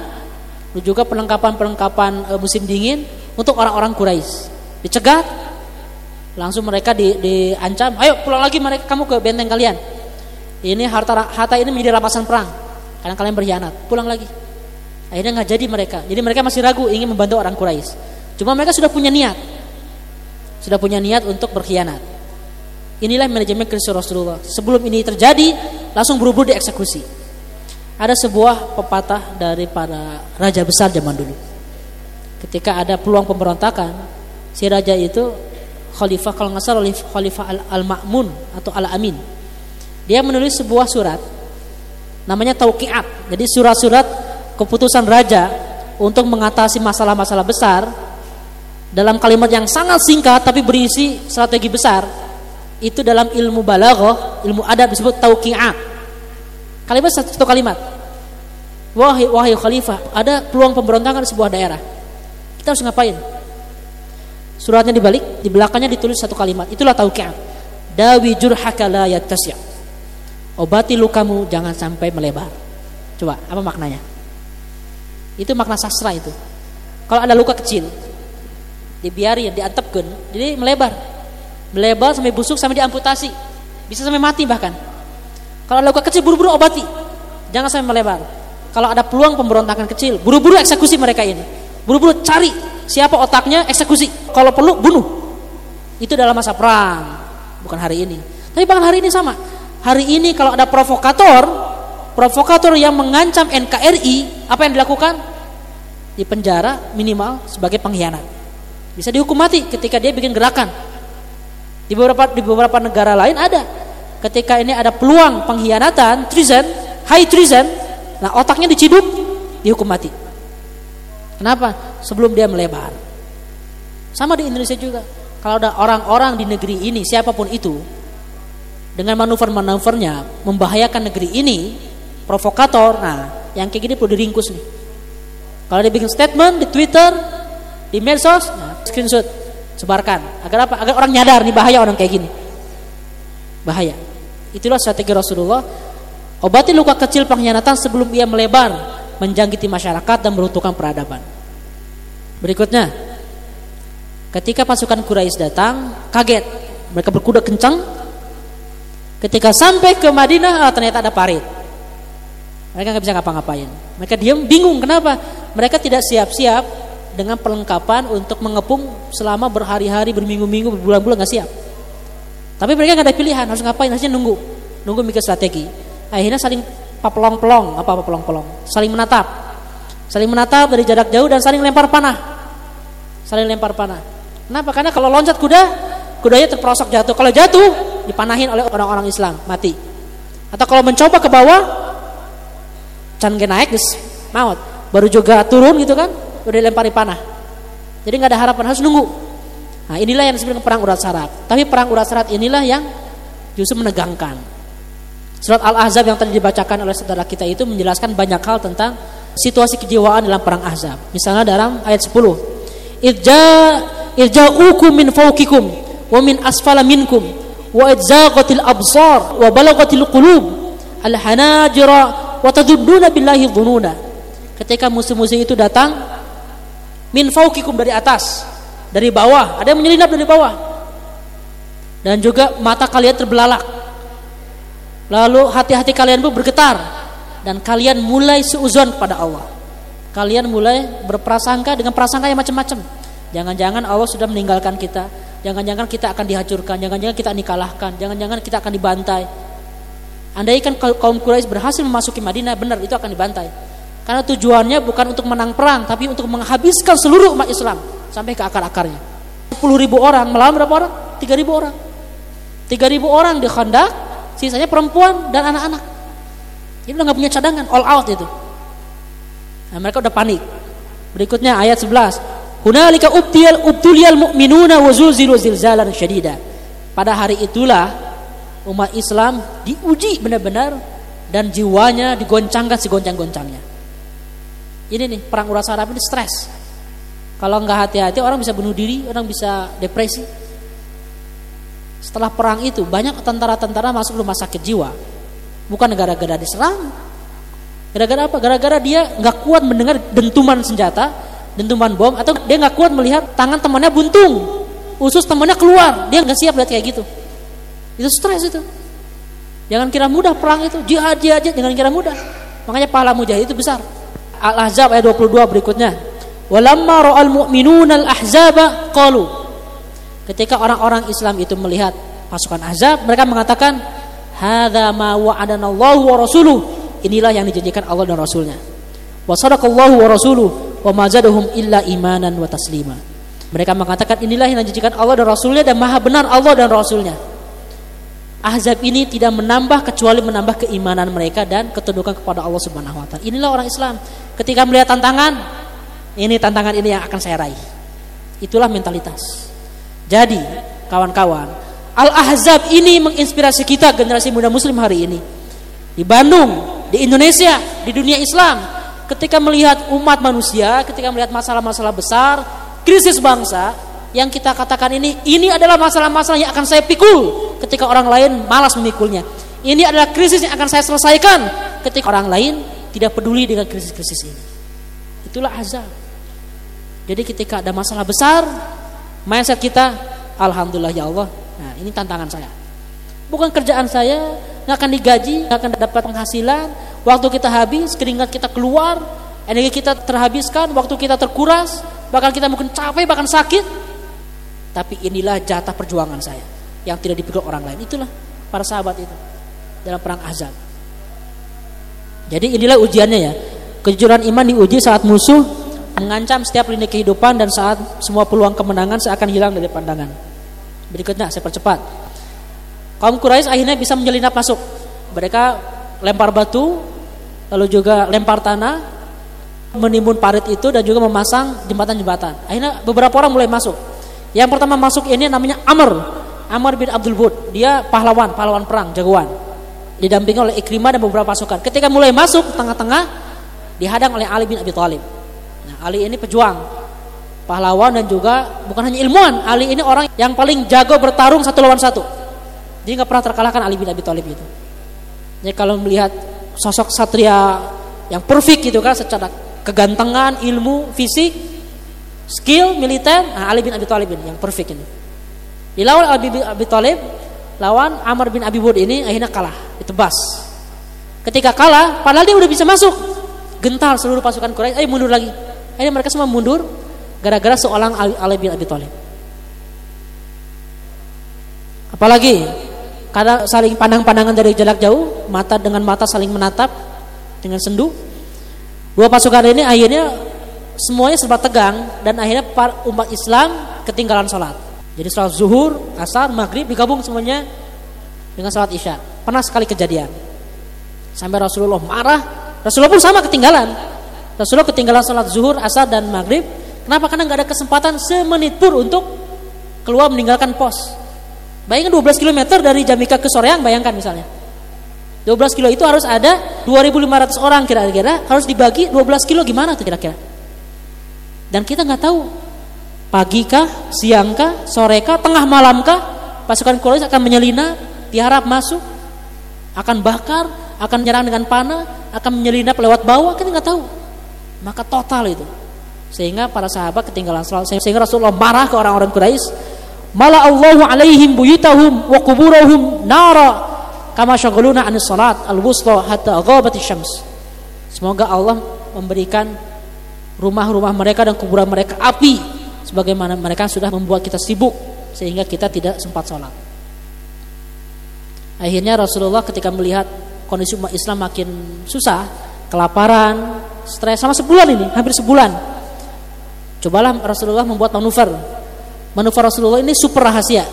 dan juga perlengkapan-perlengkapan e, musim dingin untuk orang-orang Quraisy. Dicegat, langsung mereka di, diancam, ayo pulang lagi mereka kamu ke benteng kalian. Ini harta harta ini menjadi rampasan perang karena kalian berkhianat. Pulang lagi. Akhirnya nggak jadi mereka. Jadi mereka masih ragu ingin membantu orang Quraisy. Cuma mereka sudah punya niat. Sudah punya niat untuk berkhianat. Inilah manajemen Kristus Rasulullah. Sebelum ini terjadi, langsung buru-buru dieksekusi. Ada sebuah pepatah dari para raja besar zaman dulu. Ketika ada peluang pemberontakan, si raja itu khalifah kalau nggak salah khalifah al-Ma'mun atau al-Amin. Dia menulis sebuah surat namanya tauqiat. Jadi surat-surat keputusan raja untuk mengatasi masalah-masalah besar dalam kalimat yang sangat singkat tapi berisi strategi besar itu dalam ilmu balaghah, ilmu adab disebut tauqi'at. Kalimat satu kalimat. Wahai wahai khalifah, ada peluang pemberontakan di sebuah daerah. Kita harus ngapain? Suratnya dibalik, di belakangnya ditulis satu kalimat. Itulah tauqi'at. Dawi jurhaka la. Obati lukamu jangan sampai melebar. Coba, apa maknanya? Itu makna sastra itu. Kalau ada luka kecil, dibiarin, diantepkan, jadi melebar. Melebar sampai busuk sampai diamputasi. Bisa sampai mati bahkan. Kalau ada luka kecil buru-buru obati. Jangan sampai melebar. Kalau ada peluang pemberontakan kecil, buru-buru eksekusi mereka ini. Buru-buru cari siapa otaknya, eksekusi. Kalau perlu bunuh. Itu dalam masa perang, bukan hari ini. Tapi bahkan hari ini sama. Hari ini kalau ada provokator, provokator yang mengancam NKRI, apa yang dilakukan? Di penjara minimal sebagai pengkhianat. Bisa dihukum mati ketika dia bikin gerakan. Di beberapa di beberapa negara lain ada. Ketika ini ada peluang pengkhianatan, treason, high treason, nah otaknya diciduk, dihukum mati. Kenapa? Sebelum dia melebar. Sama di Indonesia juga. Kalau ada orang-orang di negeri ini, siapa pun itu, dengan manuver-manuvernya membahayakan negeri ini, provokator. Nah, yang kayak gini perlu diringkus nih. Kalau dia bikin statement di Twitter, di medsos, nah, screenshot, sebarkan. Agar apa? Agar orang nyadar nih bahaya orang kayak gini. Bahaya. Itulah strategi Rasulullah. Obati luka kecil pengkhianatan sebelum ia melebar, menjangkiti masyarakat dan meruntuhkan peradaban. Berikutnya, ketika pasukan Quraisy datang, kaget. Mereka berkuda kencang. Ketika sampai ke Madinah, ah, ternyata ada parit mereka nggak bisa ngapa-ngapain. Mereka diam, bingung kenapa? Mereka tidak siap-siap dengan perlengkapan untuk mengepung selama berhari-hari, berminggu-minggu, berbulan-bulan nggak siap. Tapi mereka nggak ada pilihan, harus ngapain? Harusnya nunggu, nunggu mikir strategi. Akhirnya saling pelong-pelong, apa apa pelong-pelong, saling menatap, saling menatap dari jarak jauh dan saling lempar panah, saling lempar panah. Kenapa? Karena kalau loncat kuda, kudanya terperosok jatuh. Kalau jatuh, dipanahin oleh orang-orang Islam, mati. Atau kalau mencoba ke bawah, can naik guys maut. Baru juga turun gitu kan udah dilempari panah. Jadi nggak ada harapan harus nunggu. Nah inilah yang disebut perang urat sarat. Tapi perang urat sarat inilah yang justru menegangkan. Surat al-ahzab yang tadi dibacakan oleh saudara kita itu menjelaskan banyak hal tentang situasi kejiwaan dalam perang ahzab. Misalnya dalam ayat 10 irja irja'ukum min fawqikum wa min asfala minkum wa idzaqatil absar wa balagatil qulub al hanajira dhununa. Ketika musuh-musuh itu datang min fauqikum dari atas, dari bawah, ada yang menyelinap dari bawah. Dan juga mata kalian terbelalak. Lalu hati-hati kalian pun bergetar dan kalian mulai seuzon kepada Allah. Kalian mulai berprasangka dengan prasangka yang macam-macam. Jangan-jangan Allah sudah meninggalkan kita. Jangan-jangan kita akan dihancurkan. Jangan-jangan kita akan dikalahkan. Jangan-jangan kita akan dibantai. Andaikan kaum Quraisy berhasil memasuki Madinah, benar itu akan dibantai. Karena tujuannya bukan untuk menang perang, tapi untuk menghabiskan seluruh umat Islam sampai ke akar-akarnya. 10 ribu orang melawan berapa orang? 3 ribu orang. 3 ribu orang di Khandak, sisanya perempuan dan anak-anak. Ini udah gak punya cadangan, all out itu. Nah, mereka udah panik. Berikutnya ayat 11. Hunalika ubtiyal ubtuliyal mu'minuna wa zulzilu zilzalan syadida. Pada hari itulah umat Islam diuji benar-benar dan jiwanya digoncangkan segoncang-goncangnya. Ini nih perang urat saraf ini stres. Kalau nggak hati-hati orang bisa bunuh diri, orang bisa depresi. Setelah perang itu banyak tentara-tentara masuk rumah sakit jiwa. Bukan negara-negara diserang, Gara-gara apa? Gara-gara dia nggak kuat mendengar dentuman senjata, dentuman bom, atau dia nggak kuat melihat tangan temannya buntung, usus temannya keluar, dia nggak siap lihat kayak gitu. Itu stres itu. Jangan kira mudah perang itu, jihad jihad, jangan kira mudah. Makanya pahala mujahid itu besar. Al-Ahzab ayat 22 berikutnya. Walamma ra'al mu'minuna al-ahzaba qalu. Ketika orang-orang Islam itu melihat pasukan Ahzab, mereka mengatakan, "Hadza ma wa'adana Allah wa rasuluh." Inilah yang dijanjikan Allah dan Rasulnya. Wa sadaqallahu wa rasuluh wa ma zadahum illa imanan wa taslima. Mereka mengatakan inilah yang dijanjikan Allah dan Rasulnya dan maha benar Allah dan Rasulnya. Ahzab ini tidak menambah kecuali menambah keimanan mereka dan ketundukan kepada Allah Subhanahu wa taala. Inilah orang Islam. Ketika melihat tantangan, ini tantangan ini yang akan saya raih. Itulah mentalitas. Jadi, kawan-kawan, Al-Ahzab ini menginspirasi kita generasi muda muslim hari ini. Di Bandung, di Indonesia, di dunia Islam, ketika melihat umat manusia, ketika melihat masalah-masalah besar, krisis bangsa, yang kita katakan ini ini adalah masalah-masalah yang akan saya pikul ketika orang lain malas memikulnya. Ini adalah krisis yang akan saya selesaikan ketika orang lain tidak peduli dengan krisis-krisis ini. Itulah azab. Jadi ketika ada masalah besar, mindset kita, alhamdulillah ya Allah. Nah, ini tantangan saya. Bukan kerjaan saya, nggak akan digaji, nggak akan dapat penghasilan. Waktu kita habis, keringat kita keluar, energi kita terhabiskan, waktu kita terkuras, bahkan kita mungkin capek, bahkan sakit. Tapi inilah jatah perjuangan saya yang tidak dipikul orang lain. Itulah para sahabat itu dalam perang Azab. Jadi inilah ujiannya ya. Kejujuran iman diuji saat musuh mengancam setiap lini kehidupan dan saat semua peluang kemenangan seakan hilang dari pandangan. Berikutnya saya percepat. Kaum Quraisy akhirnya bisa menyelinap masuk. Mereka lempar batu, lalu juga lempar tanah, menimbun parit itu dan juga memasang jembatan-jembatan. Akhirnya beberapa orang mulai masuk. Yang pertama masuk ini namanya Amr. Amr bin Abdul Bud. Dia pahlawan, pahlawan perang, jagoan. Didampingi oleh Ikrimah dan beberapa pasukan. Ketika mulai masuk tengah-tengah dihadang oleh Ali bin Abi Thalib. Nah, Ali ini pejuang, pahlawan dan juga bukan hanya ilmuwan. Ali ini orang yang paling jago bertarung satu lawan satu. Dia nggak pernah terkalahkan Ali bin Abi Thalib itu. Jadi kalau melihat sosok satria yang perfect gitu kan secara kegantengan, ilmu, fisik, skill militer nah Ali bin Abi Thalib ini yang perfect ini. Dilawan Ali bin Abi Thalib lawan Amr bin Abi Wud ini akhirnya kalah ditebas. Ketika kalah padahal dia udah bisa masuk. Gentar seluruh pasukan Quraisy ayo mundur lagi. Akhirnya mereka semua mundur gara-gara seorang Ali, Ali bin Abi Thalib. Apalagi karena saling pandang-pandangan dari jarak jauh mata dengan mata saling menatap dengan sendu dua pasukan ini akhirnya semuanya serba tegang dan akhirnya umat Islam ketinggalan sholat. Jadi sholat zuhur, asar, maghrib digabung semuanya dengan sholat isya. Pernah sekali kejadian. Sampai Rasulullah marah, Rasulullah pun sama ketinggalan. Rasulullah ketinggalan sholat zuhur, asar dan maghrib. Kenapa? Karena nggak ada kesempatan semenit pun untuk keluar meninggalkan pos. Bayangkan 12 km dari Jamika ke Soreang, bayangkan misalnya. 12 kilo itu harus ada 2.500 orang kira-kira harus dibagi 12 kilo gimana tuh kira-kira? Dan kita nggak tahu pagi kah, siang kah, sore kah, tengah malam kah pasukan Quraisy akan menyelinap, diharap masuk, akan bakar, akan menyerang dengan panah, akan menyelinap lewat bawah, kita nggak tahu. Maka total itu. Sehingga para sahabat ketinggalan. Sehingga Rasulullah marah ke orang-orang Quraisy. Mala Allahu alaihim buyutahum wa kuburahum nara kama syaghaluna anis salat al-wusta hatta ghabati syams. Semoga Allah memberikan rumah-rumah mereka dan kuburan mereka api sebagaimana mereka sudah membuat kita sibuk sehingga kita tidak sempat sholat akhirnya Rasulullah ketika melihat kondisi umat Islam makin susah kelaparan stres sama sebulan ini hampir sebulan. Cobalah Rasulullah membuat manuver manuver Rasulullah ini super rahasia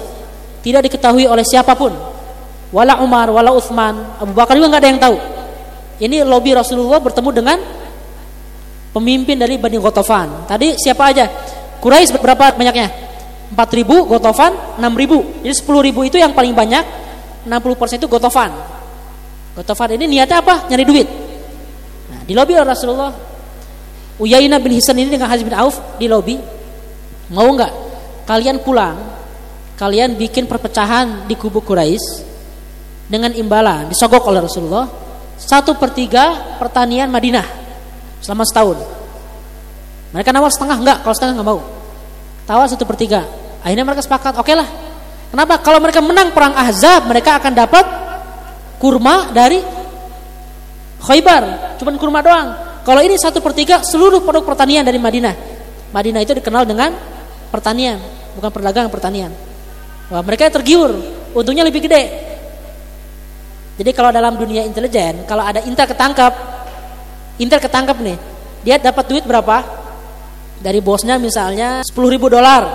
tidak diketahui oleh siapa pun wala Umar wala Uthman Abu Bakar juga nggak ada yang tahu ini lobby Rasulullah bertemu dengan pemimpin dari Bani Gotofan. Tadi siapa aja? Quraisy berapa banyaknya? 4000, Gotofan 6000. Jadi 10000 itu yang paling banyak, 60% itu Gotofan. Gotofan ini niatnya apa? Nyari duit. Nah, di lobi Rasulullah Uyainah bin Hisan ini dengan Haji bin Auf di lobi. Mau nggak kalian pulang? Kalian bikin perpecahan di kubu Quraisy dengan imbalan disogok oleh Rasulullah satu per tiga pertanian Madinah selama setahun. Mereka nawar setengah enggak, kalau setengah enggak mau. Tawar satu per tiga. Akhirnya mereka sepakat, oke lah. Kenapa? Kalau mereka menang perang Ahzab, mereka akan dapat kurma dari Khaybar. Cuman kurma doang. Kalau ini satu per tiga seluruh produk pertanian dari Madinah. Madinah itu dikenal dengan pertanian, bukan perdagangan pertanian. Wah, mereka tergiur, untungnya lebih gede. Jadi kalau dalam dunia intelijen, kalau ada Intel ketangkap, Intel ketangkap nih, dia dapat duit berapa? Dari bosnya misalnya 10 ribu dolar,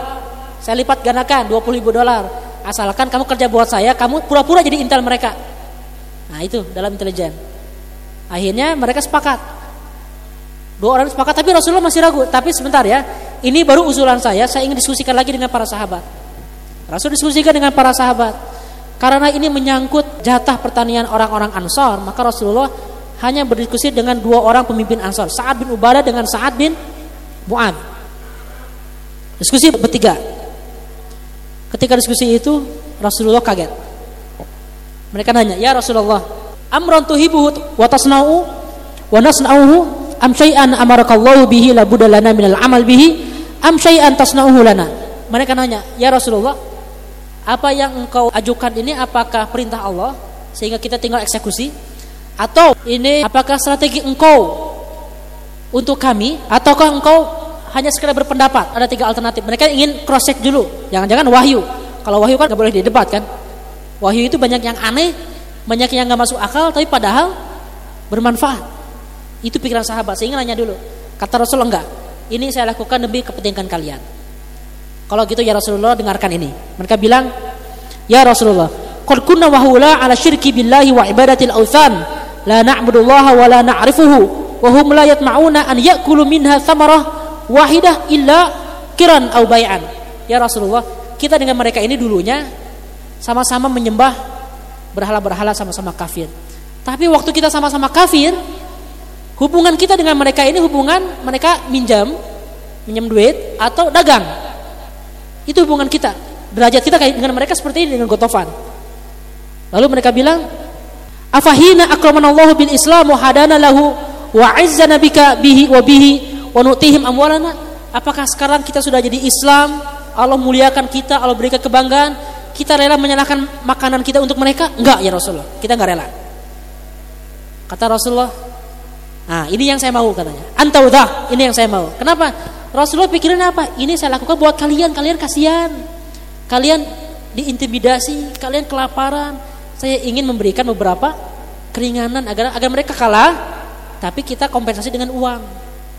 saya lipat gandakan 20 ribu dolar. Asalkan kamu kerja buat saya, kamu pura-pura jadi Intel mereka. Nah itu dalam intelijen. Akhirnya mereka sepakat. Dua orang sepakat, tapi Rasulullah masih ragu. Tapi sebentar ya, ini baru usulan saya. Saya ingin diskusikan lagi dengan para sahabat. Rasul diskusikan dengan para sahabat. Karena ini menyangkut jatah pertanian orang-orang Ansor, maka Rasulullah hanya berdiskusi dengan dua orang pemimpin Ansor, Sa'ad bin Ubadah dengan Sa'ad bin Mu'ad. Diskusi bertiga. Ketika diskusi itu Rasulullah kaget. Mereka nanya, "Ya Rasulullah, amran tuhibuhu wa tasna'u am syai'an amarakallahu bihi la budalana minal amal bihi. Am syai'an tasna'uhu lana?" Mereka nanya, "Ya Rasulullah, apa yang engkau ajukan ini apakah perintah Allah sehingga kita tinggal eksekusi? Atau ini apakah strategi engkau untuk kami? Ataukah engkau hanya sekedar berpendapat? Ada tiga alternatif. Mereka ingin cross check dulu. Jangan-jangan wahyu. Kalau wahyu kan nggak boleh didebat kan? Wahyu itu banyak yang aneh banyak yang nggak masuk akal tapi padahal bermanfaat itu pikiran sahabat sehingga nanya dulu kata Rasulullah enggak ini saya lakukan demi kepentingan kalian kalau gitu ya Rasulullah dengarkan ini. Mereka bilang, "Ya Rasulullah, qad kunna wa hula ala syirki billahi wa ibadatil authan, la na'budullaha wa la na'rifuhu, wa hum la yatma'una an ya'kulu minha thamarah wahidah illa kiran au bay'an." Ya Rasulullah, kita dengan mereka ini dulunya sama-sama menyembah berhala-berhala sama-sama kafir. Tapi waktu kita sama-sama kafir, hubungan kita dengan mereka ini hubungan mereka minjam, minjam duit atau dagang. Itu hubungan kita. Derajat kita dengan mereka seperti ini dengan Gotofan. Lalu mereka bilang, "Afahina akramanallahu bil Islam wa hadana lahu wa izzana bika bihi wa bihi wa nu'tihim amwalana?" Apakah sekarang kita sudah jadi Islam? Allah muliakan kita, Allah berikan kebanggaan, kita rela menyalahkan makanan kita untuk mereka? Enggak ya Rasulullah, kita enggak rela. Kata Rasulullah, nah ini yang saya mau katanya. Antaudah, ini yang saya mau. Kenapa? Rasulullah pikirin apa? Ini saya lakukan buat kalian, kalian kasihan. Kalian diintimidasi, kalian kelaparan. Saya ingin memberikan beberapa keringanan agar agar mereka kalah, tapi kita kompensasi dengan uang.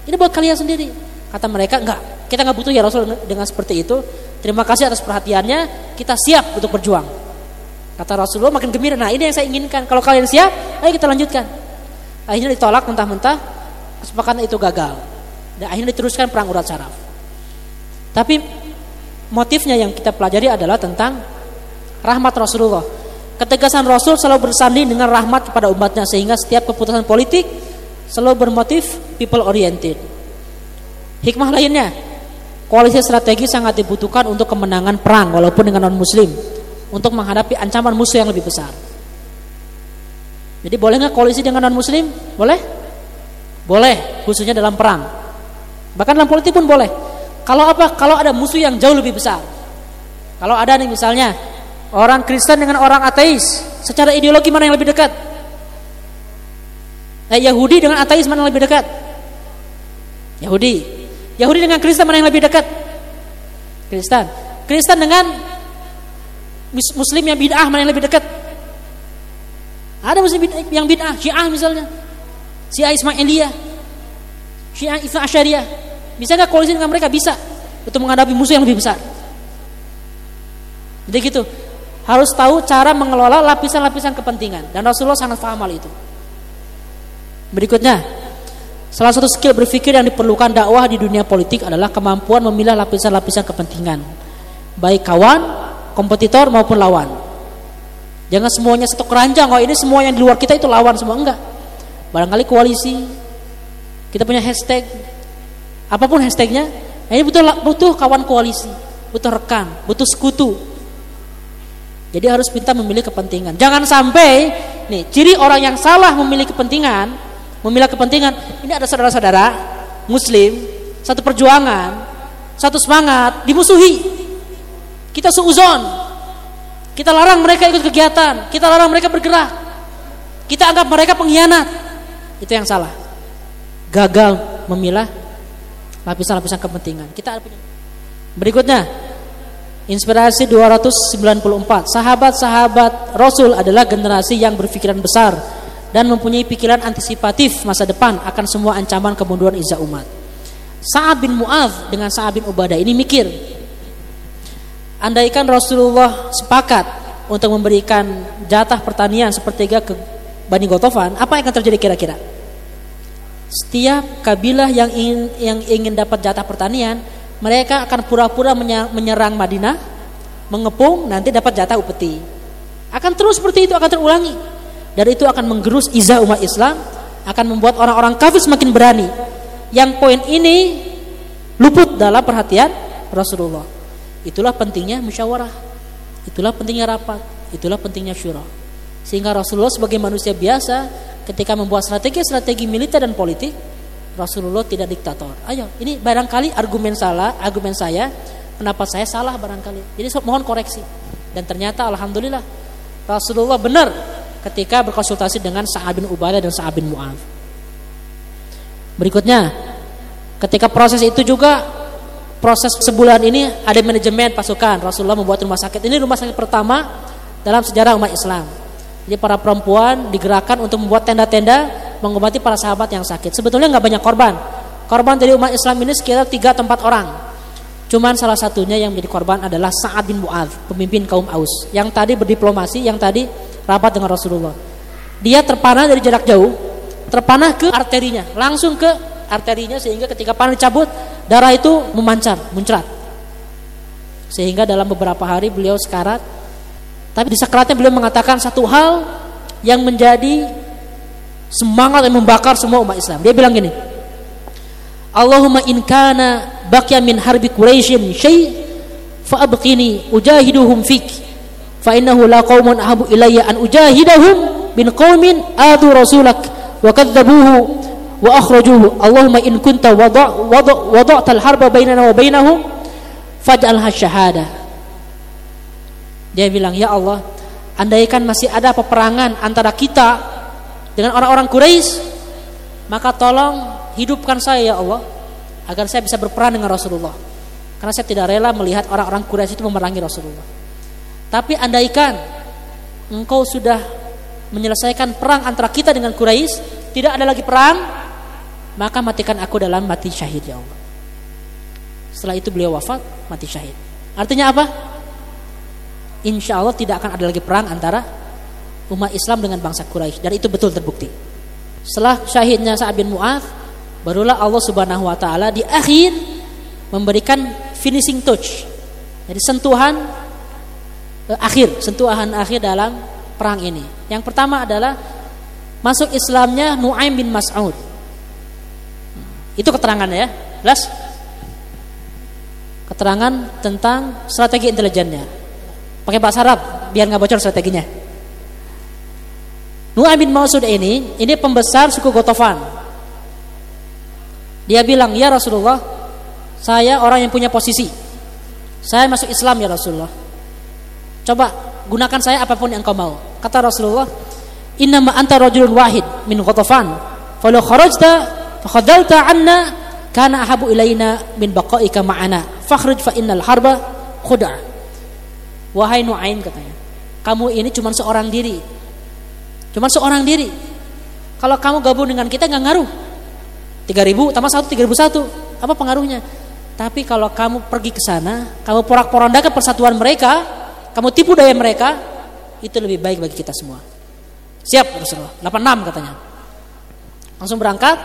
Ini buat kalian sendiri. Kata mereka, enggak, kita enggak butuh ya Rasul dengan seperti itu. Terima kasih atas perhatiannya, kita siap untuk berjuang. Kata Rasulullah makin gembira. Nah, ini yang saya inginkan. Kalau kalian siap, ayo kita lanjutkan. Akhirnya ditolak mentah-mentah, kesepakatan itu gagal. Dan akhirnya diteruskan perang urat saraf. Tapi motifnya yang kita pelajari adalah tentang rahmat Rasulullah. Ketegasan Rasul selalu bersanding dengan rahmat kepada umatnya sehingga setiap keputusan politik selalu bermotif people oriented. Hikmah lainnya, koalisi strategi sangat dibutuhkan untuk kemenangan perang walaupun dengan non muslim untuk menghadapi ancaman musuh yang lebih besar. Jadi boleh nggak koalisi dengan non muslim? Boleh? Boleh, khususnya dalam perang. Bahkan dalam politik pun boleh. Kalau apa? Kalau ada musuh yang jauh lebih besar. Kalau ada nih misalnya orang Kristen dengan orang ateis, secara ideologi mana yang lebih dekat? Eh, Yahudi dengan ateis mana yang lebih dekat? Yahudi. Yahudi dengan Kristen mana yang lebih dekat? Kristen. Kristen dengan Muslim yang bid'ah mana yang lebih dekat? Ada Muslim yang bid'ah, Syiah misalnya. Syiah Ismailiyah. Syiah Isna Asyariah. Bisa nggak koalisi dengan mereka? Bisa. Untuk menghadapi musuh yang lebih besar. Jadi gitu. Harus tahu cara mengelola lapisan-lapisan kepentingan. Dan Rasulullah sangat paham hal itu. Berikutnya, salah satu skill berpikir yang diperlukan dakwah di dunia politik adalah kemampuan memilah lapisan-lapisan kepentingan. Baik kawan, kompetitor maupun lawan. Jangan semuanya satu keranjang. Oh ini semua yang di luar kita itu lawan semua enggak. Barangkali koalisi. Kita punya hashtag apa pun hashtagnya ini butuh butuh kawan koalisi butuh rekan butuh sekutu Jadi harus pintar memilih kepentingan. Jangan sampai nih ciri orang yang salah memilih kepentingan, memilih kepentingan. Ini ada saudara-saudara muslim, satu perjuangan, satu semangat, dimusuhi. Kita suuzon. Kita larang mereka ikut kegiatan, kita larang mereka bergerak. Kita anggap mereka pengkhianat. Itu yang salah. Gagal memilah lapisan-lapisan kepentingan. Kita Berikutnya, Inspirasi 294. Sahabat-sahabat Rasul adalah generasi yang berpikiran besar dan mempunyai pikiran antisipatif masa depan akan semua ancaman kemunduran izah umat. Sa'ad bin Mu'adh dengan Sa'ad bin Ubadah ini mikir. Andaikan Rasulullah sepakat untuk memberikan jatah pertanian sepertiga ke Bani Gotofan, apa yang akan terjadi kira-kira? Setiap kabilah yang ingin, yang ingin dapat jatah pertanian mereka akan pura-pura menyerang Madinah, mengepung, nanti dapat jatah upeti. Akan terus seperti itu akan terulangi. Dan itu akan menggerus izah umat Islam, akan membuat orang-orang kafir semakin berani. Yang poin ini luput dalam perhatian Rasulullah. Itulah pentingnya musyawarah. Itulah pentingnya rapat. Itulah pentingnya syura. Sehingga Rasulullah sebagai manusia biasa ketika membuat strategi-strategi militer dan politik Rasulullah tidak diktator. Ayo, ini barangkali argumen salah, argumen saya, pendapat saya salah barangkali. Jadi mohon koreksi. Dan ternyata alhamdulillah Rasulullah benar ketika berkonsultasi dengan Sa'ad bin Ubadah dan Sa'ad bin Mu'adh. Berikutnya, ketika proses itu juga proses sebulan ini ada manajemen pasukan. Rasulullah membuat rumah sakit. Ini rumah sakit pertama dalam sejarah umat Islam. Jadi para perempuan digerakkan untuk membuat tenda-tenda mengobati para sahabat yang sakit. Sebetulnya nggak banyak korban. Korban dari umat Islam ini sekitar tiga tempat orang. Cuman salah satunya yang menjadi korban adalah Sa'ad bin Mu'adh, pemimpin kaum Aus. Yang tadi berdiplomasi, yang tadi rapat dengan Rasulullah. Dia terpanah dari jarak jauh, terpanah ke arterinya, langsung ke arterinya sehingga ketika panah dicabut, darah itu memancar, muncrat. Sehingga dalam beberapa hari beliau sekarat. Tapi di sekaratnya beliau mengatakan satu hal yang menjadi semangat yang membakar semua umat Islam. Dia bilang gini, Allahumma in kana baqiya min harbi Quraisyin syai fa abqini ujahiduhum fik fa innahu la qaumun ahabu ilayya an ujahidahum bin qaumin adu rasulak wa kadzabuhu wa akhrajuhu Allahumma in kunta wada' wada' wada'ta al-harba bainana wa bainahum faj'alha syahada dia bilang ya Allah andaikan masih ada peperangan antara kita dengan orang-orang Quraisy, maka tolong hidupkan saya ya Allah agar saya bisa berperan dengan Rasulullah. Karena saya tidak rela melihat orang-orang Quraisy itu memerangi Rasulullah. Tapi andaikan engkau sudah menyelesaikan perang antara kita dengan Quraisy, tidak ada lagi perang, maka matikan aku dalam mati syahid ya Allah. Setelah itu beliau wafat, mati syahid. Artinya apa? Insya Allah tidak akan ada lagi perang antara umat Islam dengan bangsa Quraisy dan itu betul terbukti. Setelah syahidnya Sa'ad bin Mu'adz, barulah Allah Subhanahu wa taala di akhir memberikan finishing touch. Jadi sentuhan eh, akhir, sentuhan akhir dalam perang ini. Yang pertama adalah masuk Islamnya Nuaim bin Mas'ud. Itu keterangannya ya. Jelas? Keterangan tentang strategi intelijennya. Pakai bahasa Arab biar nggak bocor strateginya. Nu'aim bin Mas'ud ini, ini pembesar suku Gotofan. Dia bilang, ya Rasulullah, saya orang yang punya posisi. Saya masuk Islam ya Rasulullah. Coba gunakan saya apa pun yang kau mau. Kata Rasulullah, Inna ma anta rajulun wahid min Gotofan. Falau kharajta fakhadalta anna kana ahabu ilaina min baqaika ma'ana. Fakhruj fa innal harba khuda'. Wahai Nu'aim katanya, kamu ini cuma seorang diri, Cuma seorang diri. Kalau kamu gabung dengan kita nggak ngaruh. 3000 tambah 1 3001. Apa pengaruhnya? Tapi kalau kamu pergi ke sana, kamu porak-porandakan persatuan mereka, kamu tipu daya mereka, itu lebih baik bagi kita semua. Siap Rasulullah. 86 katanya. Langsung berangkat.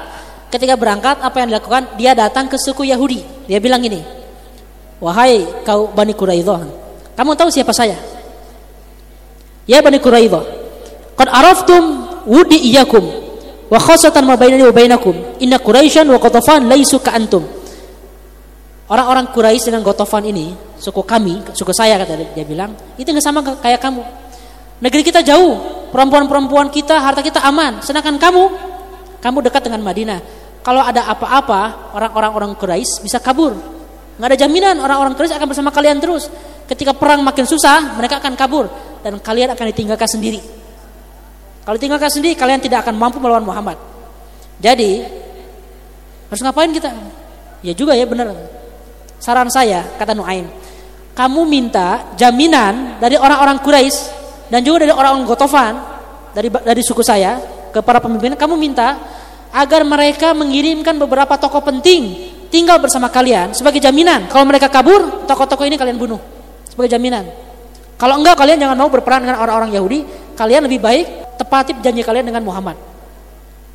Ketika berangkat, apa yang dilakukan? Dia datang ke suku Yahudi. Dia bilang ini, Wahai kau Bani Quraidah, kamu tahu siapa saya? Ya Bani Quraidah, Qad araftum wudi iyakum wa khasatan ma bainani wa bainakum. Inna Quraisyan wa Qatafan laisu ka antum. orang-orang Quraisy dengan Gotofan ini, suku kami, suku saya kata dia bilang, itu nggak sama kayak kamu. Negeri kita jauh, perempuan-perempuan kita, harta kita aman. Sedangkan kamu, kamu dekat dengan Madinah. Kalau ada apa-apa, orang-orang orang Quraisy bisa kabur. Nggak ada jaminan orang-orang Quraisy akan bersama kalian terus. Ketika perang makin susah, mereka akan kabur dan kalian akan ditinggalkan sendiri. Kalau ditinggalkan sendiri, kalian tidak akan mampu melawan Muhammad. Jadi, harus ngapain kita? Ya juga ya benar. Saran saya, kata Nuaim, kamu minta jaminan dari orang-orang Quraisy dan juga dari orang-orang Gotofan dari dari suku saya ke para pemimpin, kamu minta agar mereka mengirimkan beberapa tokoh penting tinggal bersama kalian sebagai jaminan. Kalau mereka kabur, tokoh-tokoh ini kalian bunuh sebagai jaminan. Kalau enggak kalian jangan mau berperan dengan orang-orang Yahudi, kalian lebih baik tepati janji kalian dengan Muhammad.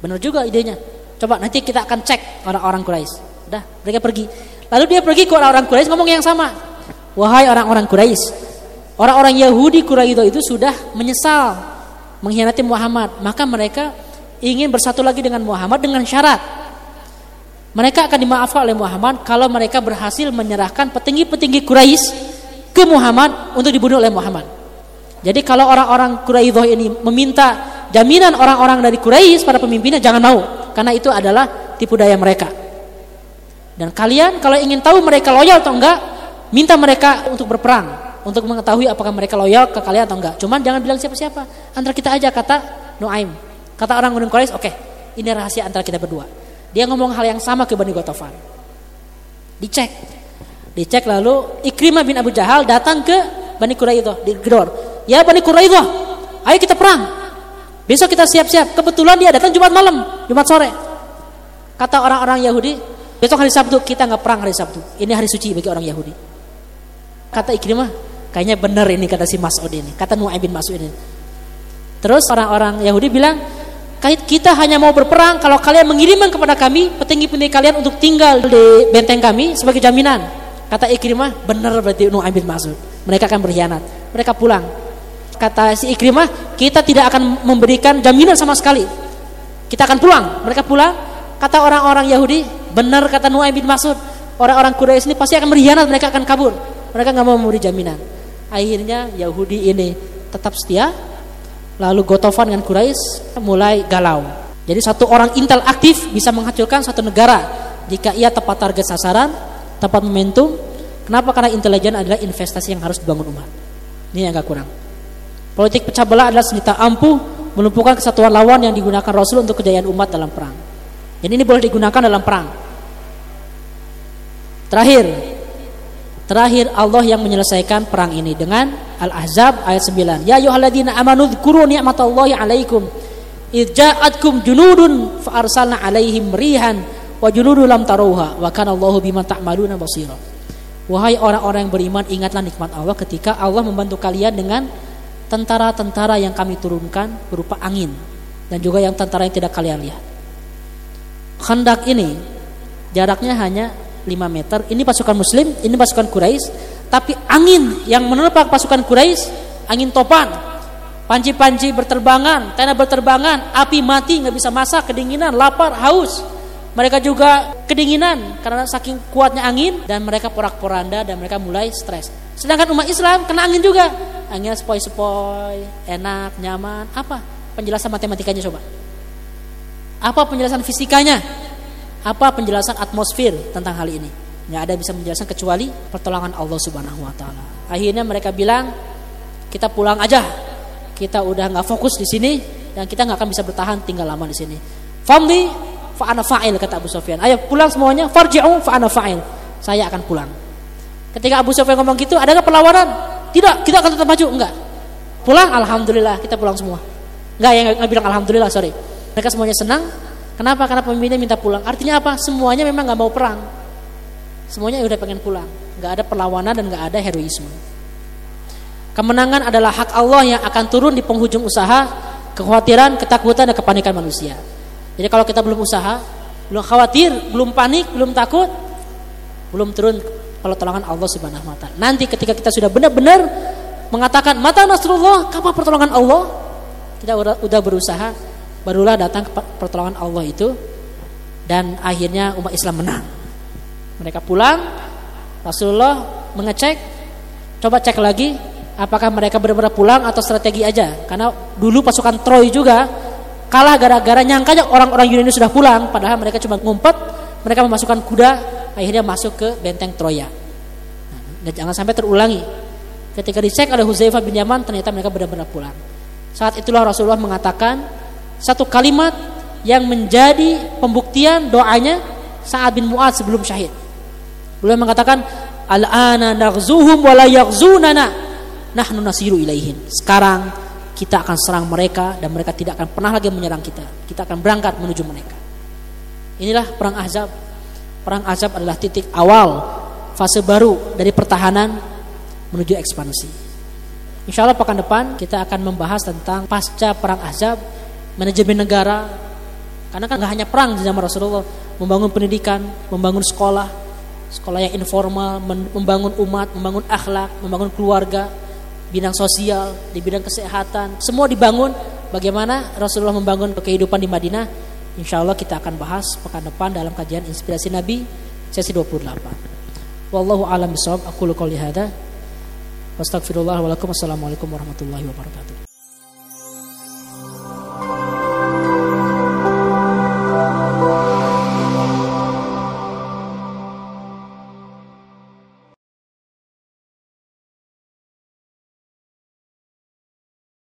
Benar juga idenya. Coba nanti kita akan cek orang-orang Quraisy. Udah, mereka pergi. Lalu dia pergi ke orang-orang Quraisy ngomong yang sama. Wahai orang-orang Quraisy, orang-orang Yahudi Quraisy itu sudah menyesal mengkhianati Muhammad, maka mereka ingin bersatu lagi dengan Muhammad dengan syarat mereka akan dimaafkan oleh Muhammad kalau mereka berhasil menyerahkan petinggi-petinggi Quraisy ke Muhammad untuk dibunuh oleh Muhammad. Jadi kalau orang-orang Quraisy ini meminta jaminan orang-orang dari Quraisy pada pemimpinnya jangan mau karena itu adalah tipu daya mereka. Dan kalian kalau ingin tahu mereka loyal atau enggak, minta mereka untuk berperang untuk mengetahui apakah mereka loyal ke kalian atau enggak. Cuman jangan bilang siapa-siapa. Antara kita aja kata Nuaim. Kata orang Gunung Quraisy, oke, okay, ini rahasia antara kita berdua. Dia ngomong hal yang sama ke Bani Gotofan. Dicek. Dicek lalu Ikrimah bin Abu Jahal datang ke Bani Quraidah di Gedor. Ya Bani Quraidah, ayo kita perang. Besok kita siap-siap. Kebetulan dia datang Jumat malam, Jumat sore. Kata orang-orang Yahudi, Besok hari Sabtu kita nggak perang hari Sabtu. Ini hari suci bagi orang Yahudi. Kata Ikrimah, kayaknya benar ini kata si Mas'ud ini. Kata Nu'aim bin Mas'ud ini. Terus orang-orang Yahudi bilang, kita hanya mau berperang kalau kalian mengirimkan kepada kami petinggi-petinggi kalian untuk tinggal di benteng kami sebagai jaminan. Kata Ikrimah, benar berarti Nu'aim bin Mas'ud. Mereka akan berkhianat. Mereka pulang. Kata si Ikrimah, kita tidak akan memberikan jaminan sama sekali. Kita akan pulang. Mereka pulang. Kata orang-orang Yahudi, Benar kata Nuaim bin Mas'ud, orang-orang Quraisy ini pasti akan berkhianat, mereka akan kabur. Mereka nggak mau memberi jaminan. Akhirnya Yahudi ini tetap setia, lalu Gotofan dengan Quraisy mulai galau. Jadi satu orang intel aktif bisa menghancurkan satu negara jika ia tepat target sasaran, tepat momentum. Kenapa? Karena intelijen adalah investasi yang harus dibangun umat. Ini yang agak kurang. Politik pecah belah adalah senjata ampuh melumpuhkan kesatuan lawan yang digunakan Rasul untuk kejayaan umat dalam perang. Jadi ini boleh digunakan dalam perang. Terakhir, terakhir Allah yang menyelesaikan perang ini dengan Al-Ahzab ayat 9. Ya ayyuhalladzina amanu dzkuru ni'matallahi 'alaikum idh ja'atkum junudun fa arsalna 'alaihim rihan wa junudun lam taruha wa kana Allahu bima ta'maluna basira. Wahai orang-orang yang beriman, ingatlah nikmat Allah ketika Allah membantu kalian dengan tentara-tentara yang kami turunkan berupa angin dan juga yang tentara yang tidak kalian lihat. Khandak ini jaraknya hanya 5 meter. Ini pasukan muslim, ini pasukan Quraisy. Tapi angin yang menerpa pasukan Quraisy, angin topan. Panci-panci berterbangan, tenda berterbangan, api mati nggak bisa masak, kedinginan, lapar, haus. Mereka juga kedinginan karena saking kuatnya angin dan mereka porak-poranda dan mereka mulai stres. Sedangkan umat Islam kena angin juga. Anginnya sepoi-sepoi, enak, nyaman. Apa penjelasan matematikanya coba? Apa penjelasan fisikanya? Apa penjelasan atmosfer tentang hal ini? Nggak ada bisa menjelaskan kecuali pertolongan Allah Subhanahu wa taala. Akhirnya mereka bilang, "Kita pulang aja. Kita udah nggak fokus di sini dan kita nggak akan bisa bertahan tinggal lama di sini." Famli fa ana fa'il kata Abu Sufyan. Ayo pulang semuanya, farji'u fa ana fa'il. Saya akan pulang. Ketika Abu Sufyan ngomong gitu, ada nggak perlawanan? Tidak, kita akan tetap maju. Enggak. Pulang, alhamdulillah, kita pulang semua. Enggak, yang bilang alhamdulillah, sorry. Mereka semuanya senang, Kenapa? Karena pemimpinnya minta pulang. Artinya apa? Semuanya memang nggak mau perang. Semuanya udah pengen pulang. Nggak ada perlawanan dan nggak ada heroisme. Kemenangan adalah hak Allah yang akan turun di penghujung usaha, kekhawatiran, ketakutan, dan kepanikan manusia. Jadi kalau kita belum usaha, belum khawatir, belum panik, belum takut, belum turun pertolongan Allah Subhanahu wa taala. Nanti ketika kita sudah benar-benar mengatakan mata nasrullah, kapan pertolongan Allah? Kita udah berusaha barulah datang pertolongan Allah itu dan akhirnya umat Islam menang. Mereka pulang Rasulullah mengecek, coba cek lagi apakah mereka benar-benar pulang atau strategi aja. Karena dulu pasukan Troy juga kalah gara-gara nyangkanya orang-orang Yunani sudah pulang, padahal mereka cuma ngumpet, mereka memasukkan kuda, akhirnya masuk ke benteng Troya. Nah, dan jangan sampai terulangi. Ketika dicek oleh Huzaifah bin Yaman, ternyata mereka benar-benar pulang. Saat itulah Rasulullah mengatakan satu kalimat yang menjadi pembuktian doanya Sa'ad bin Mu'ad sebelum syahid. Beliau mengatakan, Al-ana naghzuhum wa la yaghzunana. Nahnu nasiru ilaihin. Sekarang kita akan serang mereka dan mereka tidak akan pernah lagi menyerang kita. Kita akan berangkat menuju mereka. Inilah perang Ahzab. Perang Ahzab adalah titik awal fase baru dari pertahanan menuju ekspansi. Insya Allah pekan depan kita akan membahas tentang pasca perang Ahzab, manajemen negara. Karena kan nggak hanya perang di zaman Rasulullah, membangun pendidikan, membangun sekolah, sekolah yang informal, membangun umat, membangun akhlak, membangun keluarga, bidang sosial, di bidang kesehatan, semua dibangun. Bagaimana Rasulullah membangun kehidupan di Madinah? Insya Allah kita akan bahas pekan depan dalam kajian inspirasi Nabi sesi 28. Wallahu a'lam bishawab. Aku qouli hada. Wastaghfirullah wa lakum. Assalamualaikum warahmatullahi wabarakatuh.